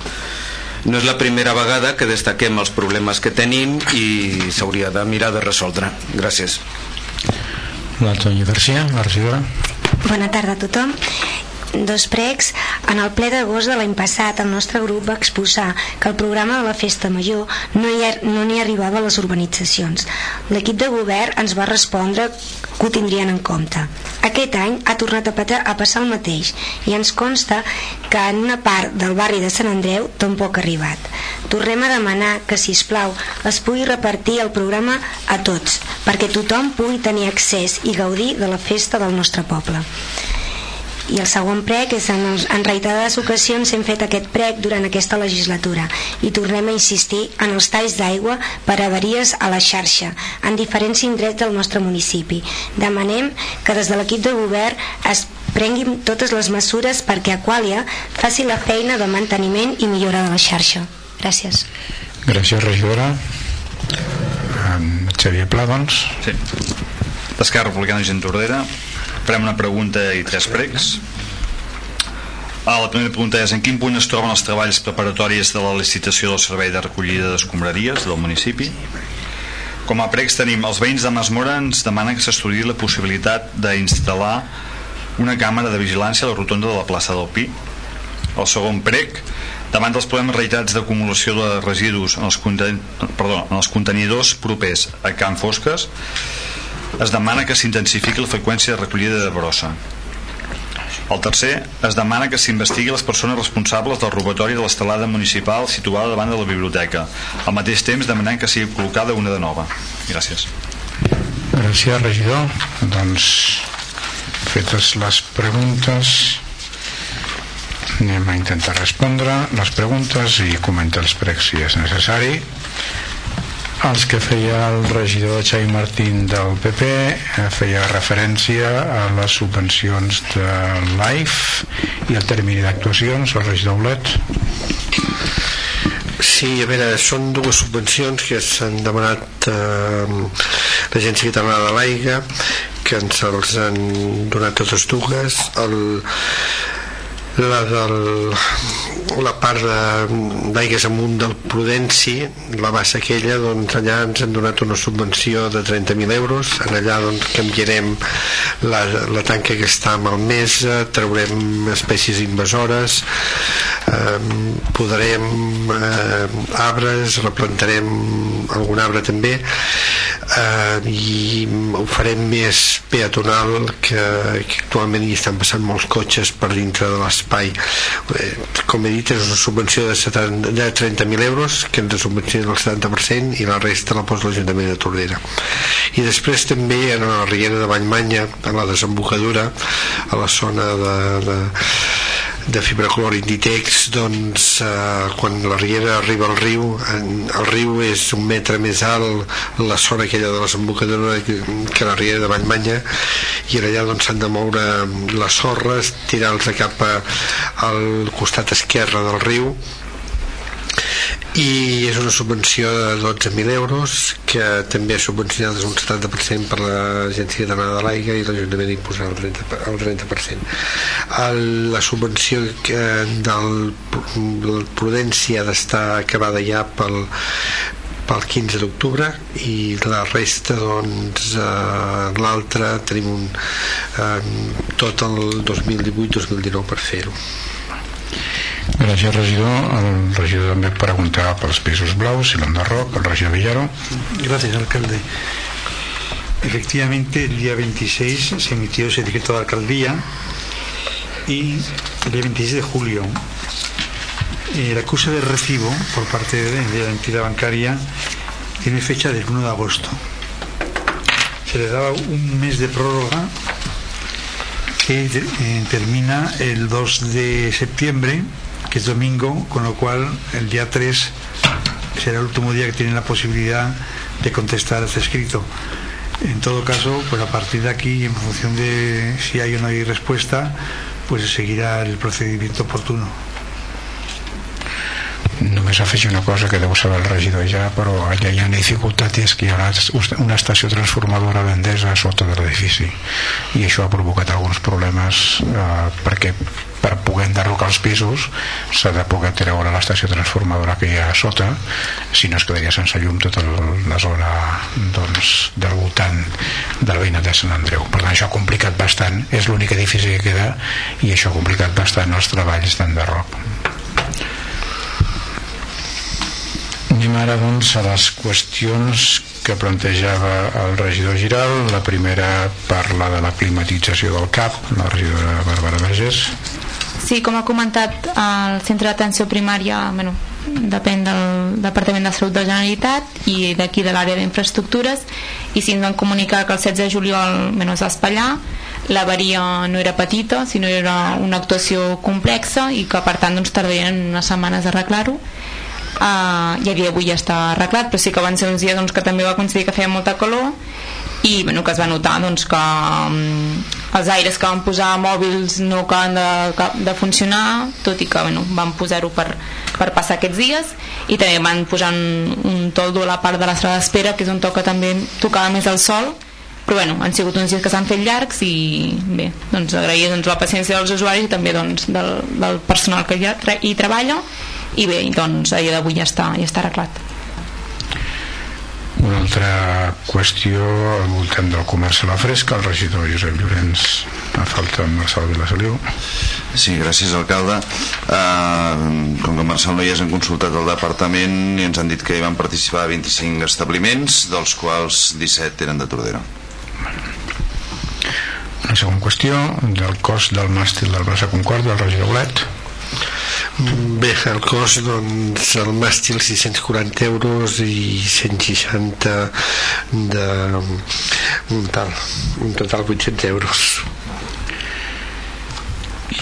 No és la primera vegada que destaquem els problemes que tenim i s'hauria de mirar de resoldre. Gràcies. La Tonya Garcia, la regidora. Bona tarda a tothom dos pregs, en el ple d'agost de l'any passat el nostre grup va exposar que el programa de la Festa Major no n'hi no arribava a les urbanitzacions. L'equip de govern ens va respondre que ho tindrien en compte. Aquest any ha tornat a, patar, a passar el mateix i ens consta que en una part del barri de Sant Andreu tampoc ha arribat. Tornem a demanar que, si plau es pugui repartir el programa a tots, perquè tothom pugui tenir accés i gaudir de la festa del nostre poble i el segon prec és en, en reiterades ocasions hem fet aquest prec durant aquesta legislatura. I tornem a insistir en els talls d'aigua per avaries a la xarxa en diferents indrets del nostre municipi. Demanem que des de l'equip de govern es prenguin totes les mesures perquè Aquàlia faci la feina de manteniment i millora de la xarxa. Gràcies. Gràcies regidora. Xavier Pla doncs sí. d'Esquerra Republicana i Gent Tordera farem una pregunta i tres pregs. Ah, la primera pregunta és en quin punt es troben els treballs preparatoris de la licitació del servei de recollida d'escombraries del municipi? Com a pregs tenim els veïns de Masmora ens demanen que s'estudi la possibilitat d'instal·lar una càmera de vigilància a la rotonda de la plaça del Pi. El segon prec davant dels problemes reiterats d'acumulació de residus en els, conten... perdó, en els contenidors propers a Can Fosques es demana que s'intensifiqui la freqüència de recollida de brossa. El tercer, es demana que s'investigui les persones responsables del robatori de l'estelada municipal situada davant de la biblioteca, al mateix temps demanant que sigui col·locada una de nova. Gràcies. Gràcies, regidor. Doncs, fetes les preguntes, anem a intentar respondre les preguntes i comentar els pregs si és necessari els que feia el regidor Xavi Martín del PP eh, feia referència a les subvencions de l'AIF i el termini d'actuacions, el regidor Olet Sí, a veure, són dues subvencions que s'han demanat eh, l'Agència Catalana de l'Aigua que ens els han donat totes dues. El, la del la part d'aigues amunt del Prudenci la bassa aquella doncs allà ens han donat una subvenció de 30.000 euros. En allà doncs canviarem la, la tanca que està malmesa traurem espècies invasores eh, podrem eh, arbres replantarem algun arbre també eh, i ho farem més peatonal que, que actualment hi estan passant molts cotxes per dintre de l'espai eh, com he dit és una subvenció de, 70, de 30.000 euros que ens subvenciona el 70% i la resta la posa l'Ajuntament de Tordera. I després també en la Riera de Vallmanya a la desembocadura a la zona de, de de fibra Inditex doncs eh, quan la riera arriba al riu en, el riu és un metre més alt la zona aquella de la desembocadura que, la riera de Vallmanya i allà doncs de moure les sorres tirar-los cap a, al costat esquerre del riu i és una subvenció de 12.000 euros que també és subvencionada un 70% per l'Agència Catalana de l'Aigua i l'Ajuntament imposarà el 30%, el 30%. El, la subvenció del, del Prudència ha d'estar acabada ja pel, pel 15 d'octubre i la resta doncs eh, l'altra tenim un, eh, tot el 2018-2019 per fer-ho Gràcies, regidor. El regidor també preguntava pels pisos blaus, si l'enderroc, el regidor Villaro. Gracias, alcalde. Efectivamente, el día 26 se emitió ese decreto de alcaldía y el día 26 de julio eh, el acuse de recibo por parte de la entidad bancaria tiene fecha del 1 de agosto. Se le daba un mes de prórroga que eh, termina el 2 de septiembre que es domingo, con lo cual el día 3 será el último día que tienen la posibilidad de contestar este escrito. En todo caso, pues a partir de aquí, en función de si hay o no hay respuesta, pues seguirá el procedimiento oportuno. Només afegir una cosa que deu saber el regidor ja però allà hi ha una dificultat és que hi ha una, estació transformadora d'Endesa sota de l'edifici. I això ha provocat alguns problemes eh, perquè per poder enderrocar els pisos s'ha de poder treure l'estació transformadora que hi ha a sota si no es quedaria sense llum tota la zona doncs, del voltant del veïnat de Sant Andreu. Per tant això ha complicat bastant és l'únic edifici que queda i això ha complicat bastant els treballs d'enderroc Anem ara doncs a les qüestions que plantejava el regidor Giral. La primera parla de la climatització del CAP, la regidora Bàrbara Vergés. Sí, com ha comentat, el centre d'atenció primària bueno, depèn del Departament de Salut de la Generalitat i d'aquí de l'àrea d'infraestructures i si ens van comunicar que el 16 de juliol bueno, es va espatllar l'averia no era petita sinó era una actuació complexa i que per tant doncs, tardarien unes setmanes a arreglar-ho uh, i a dia d'avui ja està arreglat però sí que van ser uns dies doncs, que també va coincidir que feia molta calor i bueno, que es va notar doncs, que um, els aires que van posar mòbils no acaben de, de funcionar tot i que bueno, van posar-ho per, per passar aquests dies i també van posar un, un toldo a la part de la sala d'espera que és on toca també tocava més el sol però bueno, han sigut uns dies que s'han fet llargs i bé, doncs agrair doncs, la paciència dels usuaris i també doncs, del, del personal que hi, hi treballa i bé, doncs a dia d'avui ja està, ja està arreglat. Una altra qüestió al voltant del comerç a la fresca el regidor Josep Llorenç a falta en Marcel Vilasaliu Sí, gràcies alcalde. Uh, com que Marcel no hi és han consultat el departament i ens han dit que hi van participar 25 establiments dels quals 17 eren de Tordera. Una segona qüestió del cost del màstil del Barça Concord del regidor Olet Bé, el cost, doncs, el màstil 640 euros i 160 de... un tal, un total 800 euros.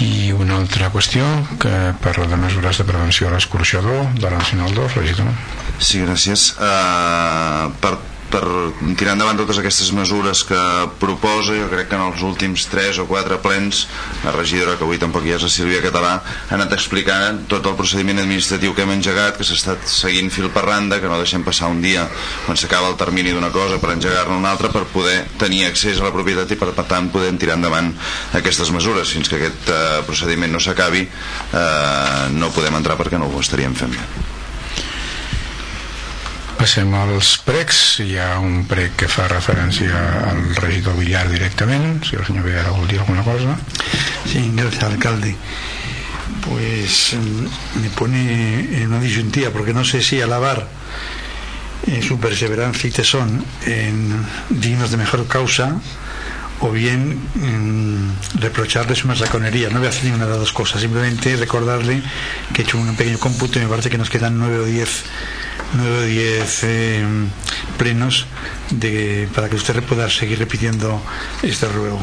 I una altra qüestió que parla de mesures de prevenció a l'escorxador de la Nacional 2, regidor. Sí, gràcies. Uh, per per tirar endavant totes aquestes mesures que proposa jo crec que en els últims 3 o 4 plens la regidora que avui tampoc hi és la Sílvia Català ha anat explicant tot el procediment administratiu que hem engegat que s'ha estat seguint fil per randa que no deixem passar un dia quan s'acaba el termini d'una cosa per engegar-ne una altra per poder tenir accés a la propietat i per, per tant poder tirar endavant aquestes mesures. Fins que aquest eh, procediment no s'acabi eh, no podem entrar perquè no ho estaríem fent bé Passem als pregs. Hi ha un prec que fa referència al regidor Villar directament, si el senyor Villar vol dir alguna cosa. Sí, gracias, alcalde. Pues me pone en una disyuntiva, porque no sé si alabar eh, su perseverancia y tesón en dignos de mejor causa o bien mmm, reprocharles una saconería. No voy a hacer ninguna de las dos cosas, simplemente recordarle que he hecho un pequeño cómputo y me parece que nos quedan nueve o diez 9 o 10 eh, plenos de, para que usted pueda seguir repitiendo este ruego.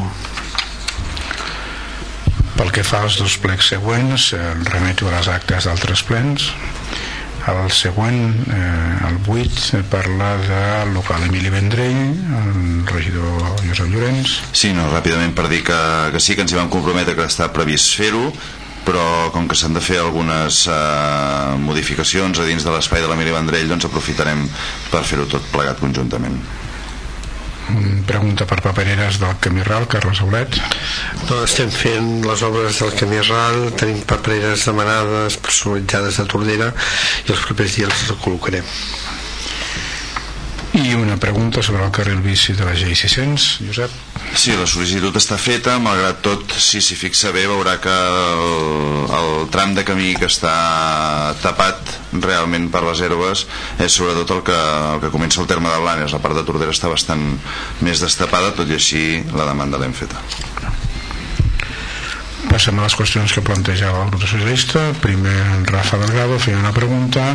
Pel que fa dos plecs següents, eh, remeto a les actes d'altres plens. El següent, eh, el 8, eh, parla del local Emili Vendrell, el regidor Josep Llorenç. Sí, no, ràpidament per dir que, que sí que ens hi vam comprometre que està previst fer-ho, però com que s'han de fer algunes eh, modificacions a dins de l'espai de la Miri Vendrell doncs aprofitarem per fer-ho tot plegat conjuntament pregunta per papereres del Camí Ral, Carles Aulet. No, estem fent les obres del Camí Ral, tenim papereres demanades, personalitzades a Tordera i els propers dies les col·locarem. I una pregunta sobre el carril bici de la G600, Josep. Sí, la sol·licitud està feta, malgrat tot, si s'hi fixa bé, veurà que el, el tram de camí que està tapat realment per les herbes és sobretot el que, el que comença el terme de Blanes. La part de Tordera està bastant més destapada, tot i així la demanda l'hem feta. Passem a les qüestions que plantejava el grup socialista. Primer, en Rafa Delgado feia una pregunta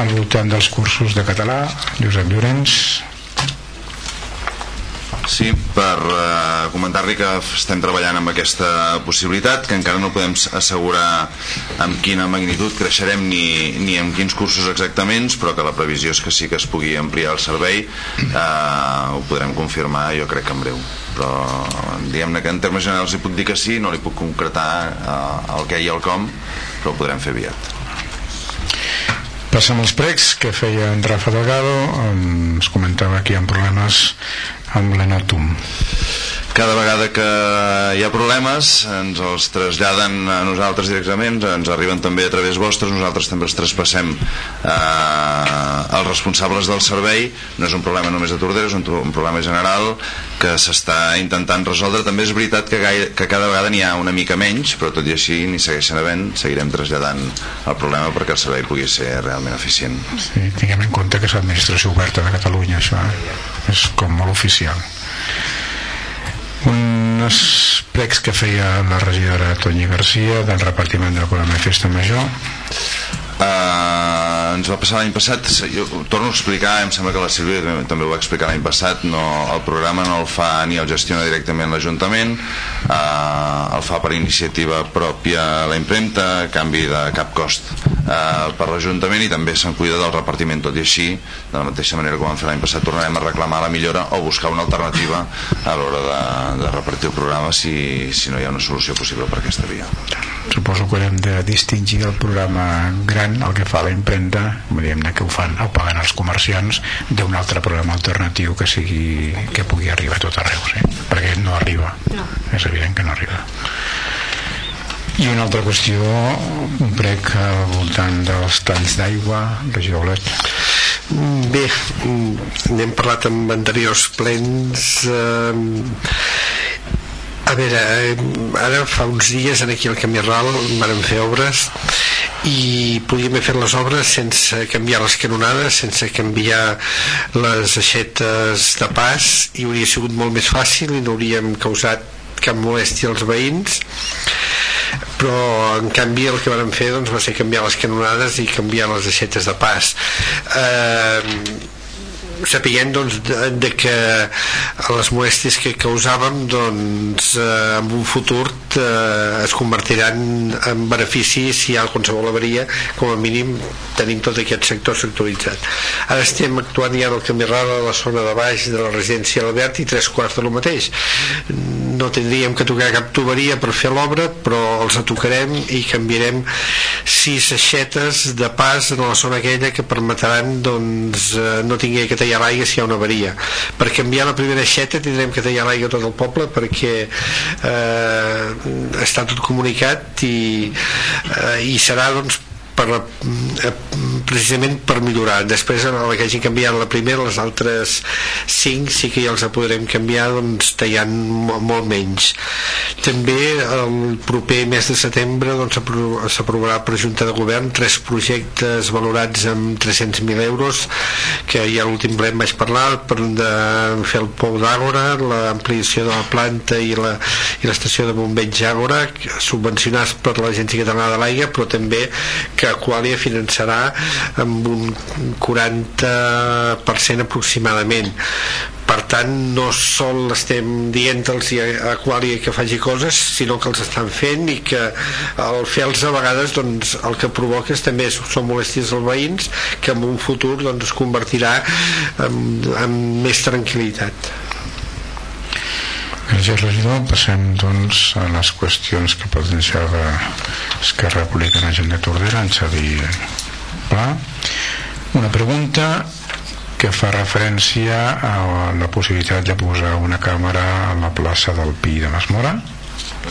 al voltant dels cursos de català. Josep Llorenç. Sí, per uh, comentar-li que estem treballant amb aquesta possibilitat, que encara no podem assegurar amb quina magnitud creixerem ni, ni amb quins cursos exactament, però que la previsió és que sí que es pugui ampliar el servei, uh, ho podrem confirmar jo crec que en breu. Però diguem-ne que en termes generals li puc dir que sí, no li puc concretar uh, el què i el com, però ho podrem fer aviat. Passem als pregs que feia en Rafa Delgado, ens comentava que hi ha problemes amb l'Enatum cada vegada que hi ha problemes ens els traslladen a nosaltres directament, ens arriben també a través vostres, nosaltres també els traspassem eh, als responsables del servei, no és un problema només de Tordera, és un, un problema general que s'està intentant resoldre. També és veritat que, gaire, que cada vegada n'hi ha una mica menys, però tot i així ni segueixen havent, seguirem traslladant el problema perquè el servei pugui ser realment eficient. Sí, tinguem en compte que és l'administració oberta de Catalunya això és com molt oficial uns pregs que feia la regidora Toñi Garcia del repartiment del programa de Festa Major Uh, ens va passar l'any passat jo torno a explicar, em sembla que la Sílvia també ho va explicar l'any passat no, el programa no el fa ni el gestiona directament l'Ajuntament uh, el fa per iniciativa pròpia la impremta a canvi de cap cost uh, per l'Ajuntament i també se'n cuida del repartiment tot i així, de la mateixa manera que vam fer l'any passat tornarem a reclamar la millora o buscar una alternativa a l'hora de, de repartir el programa si, si no hi ha una solució possible per aquesta via suposo que haurem de distingir el programa gran, el que fa la impremta diguem-ne que ho fan, ho paguen els comerciants d'un altre programa alternatiu que sigui que pugui arribar a tot arreu sí? perquè no arriba no. és evident que no arriba i una altra qüestió un prec al voltant dels talls d'aigua regidor Olet Bé, n'hem parlat amb anteriors plens eh, a veure, eh, ara fa uns dies aquí al Camí Ral vam fer obres i podíem fet les obres sense canviar les canonades, sense canviar les aixetes de pas i hauria sigut molt més fàcil i no hauríem causat cap molèstia als veïns. Però en canvi el que vam fer doncs, va ser canviar les canonades i canviar les aixetes de pas. Eh, sapiguem doncs, de, de que les molèsties que causàvem doncs, eh, en un futur eh, es convertiran en benefici si hi ha qualsevol avaria com a mínim tenim tot aquest sector sectoritzat. Ara estem actuant ja del camí ral a la zona de baix de la residència Albert i tres quarts de lo mateix. No tindríem que tocar cap tuberia per fer l'obra però els tocarem i canviarem sis aixetes de pas en la zona aquella que permetran doncs, eh, no tingui que tallar l'aigua si hi ha una avaria per canviar la primera aixeta tindrem que tallar l'aigua tot el poble perquè eh, està tot comunicat i, eh, i serà doncs per, eh, precisament per millorar. Després en la que hagin canviat la primera les altres 5 sí que ja els podrem canviar doncs tallant molt menys. També el proper mes de setembre doncs, s'aprovarà per Junta de Govern tres projectes valorats amb 300.000 euros que ja l'últim ple vaig parlar per de fer el pou d'Àgora l'ampliació de la planta i l'estació de bombeig Àgora subvencionats per l'Agència Catalana de l'Aigua però també que que Aqualia finançarà amb un 40% aproximadament. Per tant no sol estem dient-los a Aqualia que faci coses sinó que els estan fent i que al fer-los a vegades doncs, el que provoca també són molèsties als veïns que en un futur doncs, es convertirà en, en més tranquil·litat Gràcies, regidor. Passem, doncs, a les qüestions que potenciava Esquerra Republicana Gent de Tordera, en Xavi Pla. Una pregunta que fa referència a la possibilitat de posar una càmera a la plaça del Pi de Masmora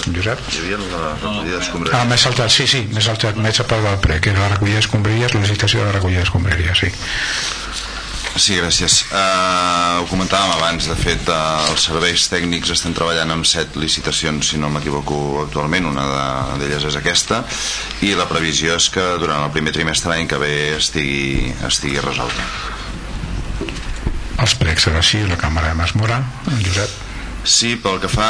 Josep? Hi havia la recollida Ah, d'escombraries. m'he saltat, sí, sí, m'he saltat, m'he saltat del pre, que era la recollida d'escombraries, la licitació de la recollida d'escombraries, sí. Sí, gràcies. Uh, ho comentàvem abans, de fet, uh, els serveis tècnics estan treballant amb set licitacions, si no m'equivoco actualment, una de- d'elles és aquesta, i la previsió és que durant el primer trimestre l'any que ve estigui, estigui resolta. Els precs serà així, la càmera de Masmora, en Josep. Sí, pel que fa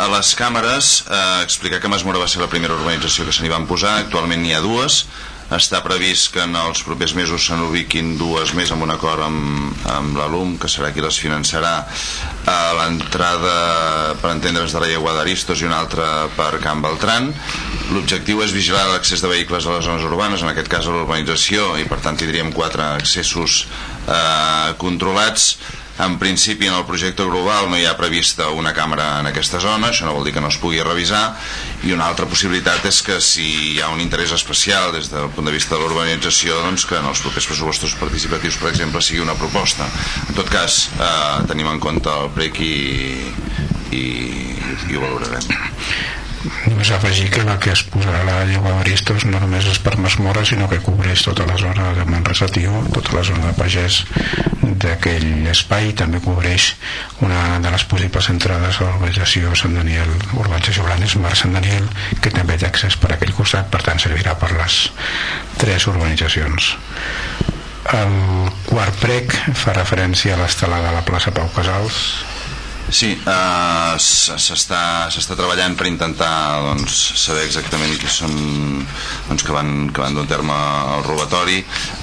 a les càmeres, eh, explicar que Masmora va ser la primera urbanització que se n'hi van posar, actualment n'hi ha dues, està previst que en els propers mesos se n'ubiquin dues més amb un acord amb, amb l'ALUM, que serà qui les finançarà. A l'entrada per entendre's de la Llegua d'Aristos i una altra per Can Beltran. L'objectiu és vigilar l'accés de vehicles a les zones urbanes, en aquest cas a l'urbanització i per tant tindríem quatre accessos eh, controlats en principi en el projecte global no hi ha prevista una càmera en aquesta zona, això no vol dir que no es pugui revisar i una altra possibilitat és que si hi ha un interès especial des del punt de vista de l'urbanització doncs que en els propers pressupostos participatius per exemple sigui una proposta. En tot cas eh, tenim en compte el prec i, i, i ho valorarem Només afegir que la que es posarà la Llegua d'Aristos no només és per Masmora, sinó que cobreix tota la zona de Manresa Tió, tota la zona de pagès d'aquell espai, també cobreix una de les possibles entrades a l'urbanització Sant Daniel, urbanització Blanes, Mar Sant Daniel, que també té accés per aquell costat, per tant servirà per les tres urbanitzacions. El quart prec fa referència a l'estelada a la plaça Pau Casals, Sí, uh, s'està treballant per intentar doncs, saber exactament qui són doncs, que van, que van dur a terme el robatori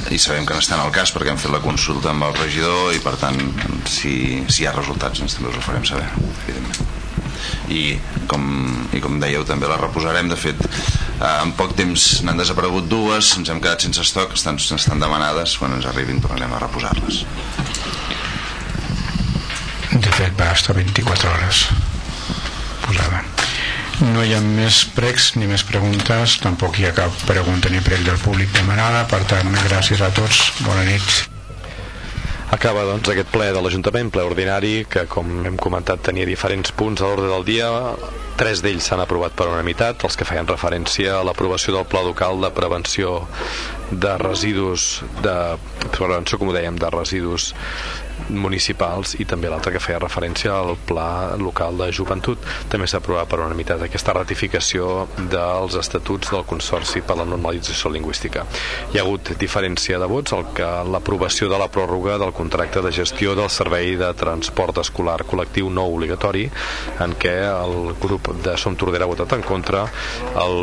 i sabem que n'estan al cas perquè hem fet la consulta amb el regidor i per tant si, si hi ha resultats doncs, també us ho farem saber evidentment. I com, i com dèieu també la reposarem. De fet eh, en poc temps n'han desaparegut dues ens hem quedat sense estoc estan, estan demanades. Quan ens arribin tornarem a reposar-les de fet va estar 24 hores posada. No hi ha més pregs ni més preguntes tampoc hi ha cap pregunta ni prec del públic demanada. Per tant gràcies a tots. Bona nit. Acaba doncs aquest ple de l'Ajuntament, ple ordinari, que com hem comentat tenia diferents punts a l'ordre del dia. Tres d'ells s'han aprovat per unanimitat, els que feien referència a l'aprovació del Pla local de prevenció de residus, de prevenció, com ho dèiem, de residus municipals i també l'altre que feia referència al Pla local de joventut. També s'ha aprovat per unanimitat aquesta ratificació dels estatuts del Consorci per la normalització lingüística. Hi ha hagut diferència de vots, el que l'aprovació de la pròrroga del contracte de gestió del servei de transport escolar col·lectiu no obligatori, en què el grup de Som Tordera ha votat en contra, el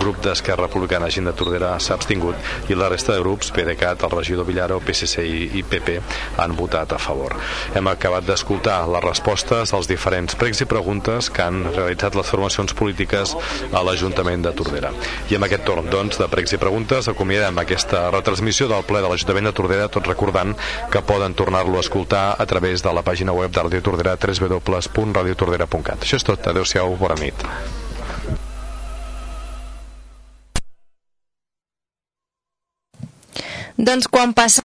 grup d'Esquerra Republicana Gent de Tordera s'ha abstingut i la resta de grups, PDeCAT, el regidor Villaro, PSC i, PP, han a favor. Hem acabat d'escoltar les respostes als diferents pregs i preguntes que han realitzat les formacions polítiques a l'Ajuntament de Tordera. I amb aquest torn, doncs, de pregs i preguntes acomiadem aquesta retransmissió del ple de l'Ajuntament de Tordera, tot recordant que poden tornar-lo a escoltar a través de la pàgina web de Radio Tordera www.radiotordera.cat. Això és tot. Adéu-siau, bona nit. Doncs quan passa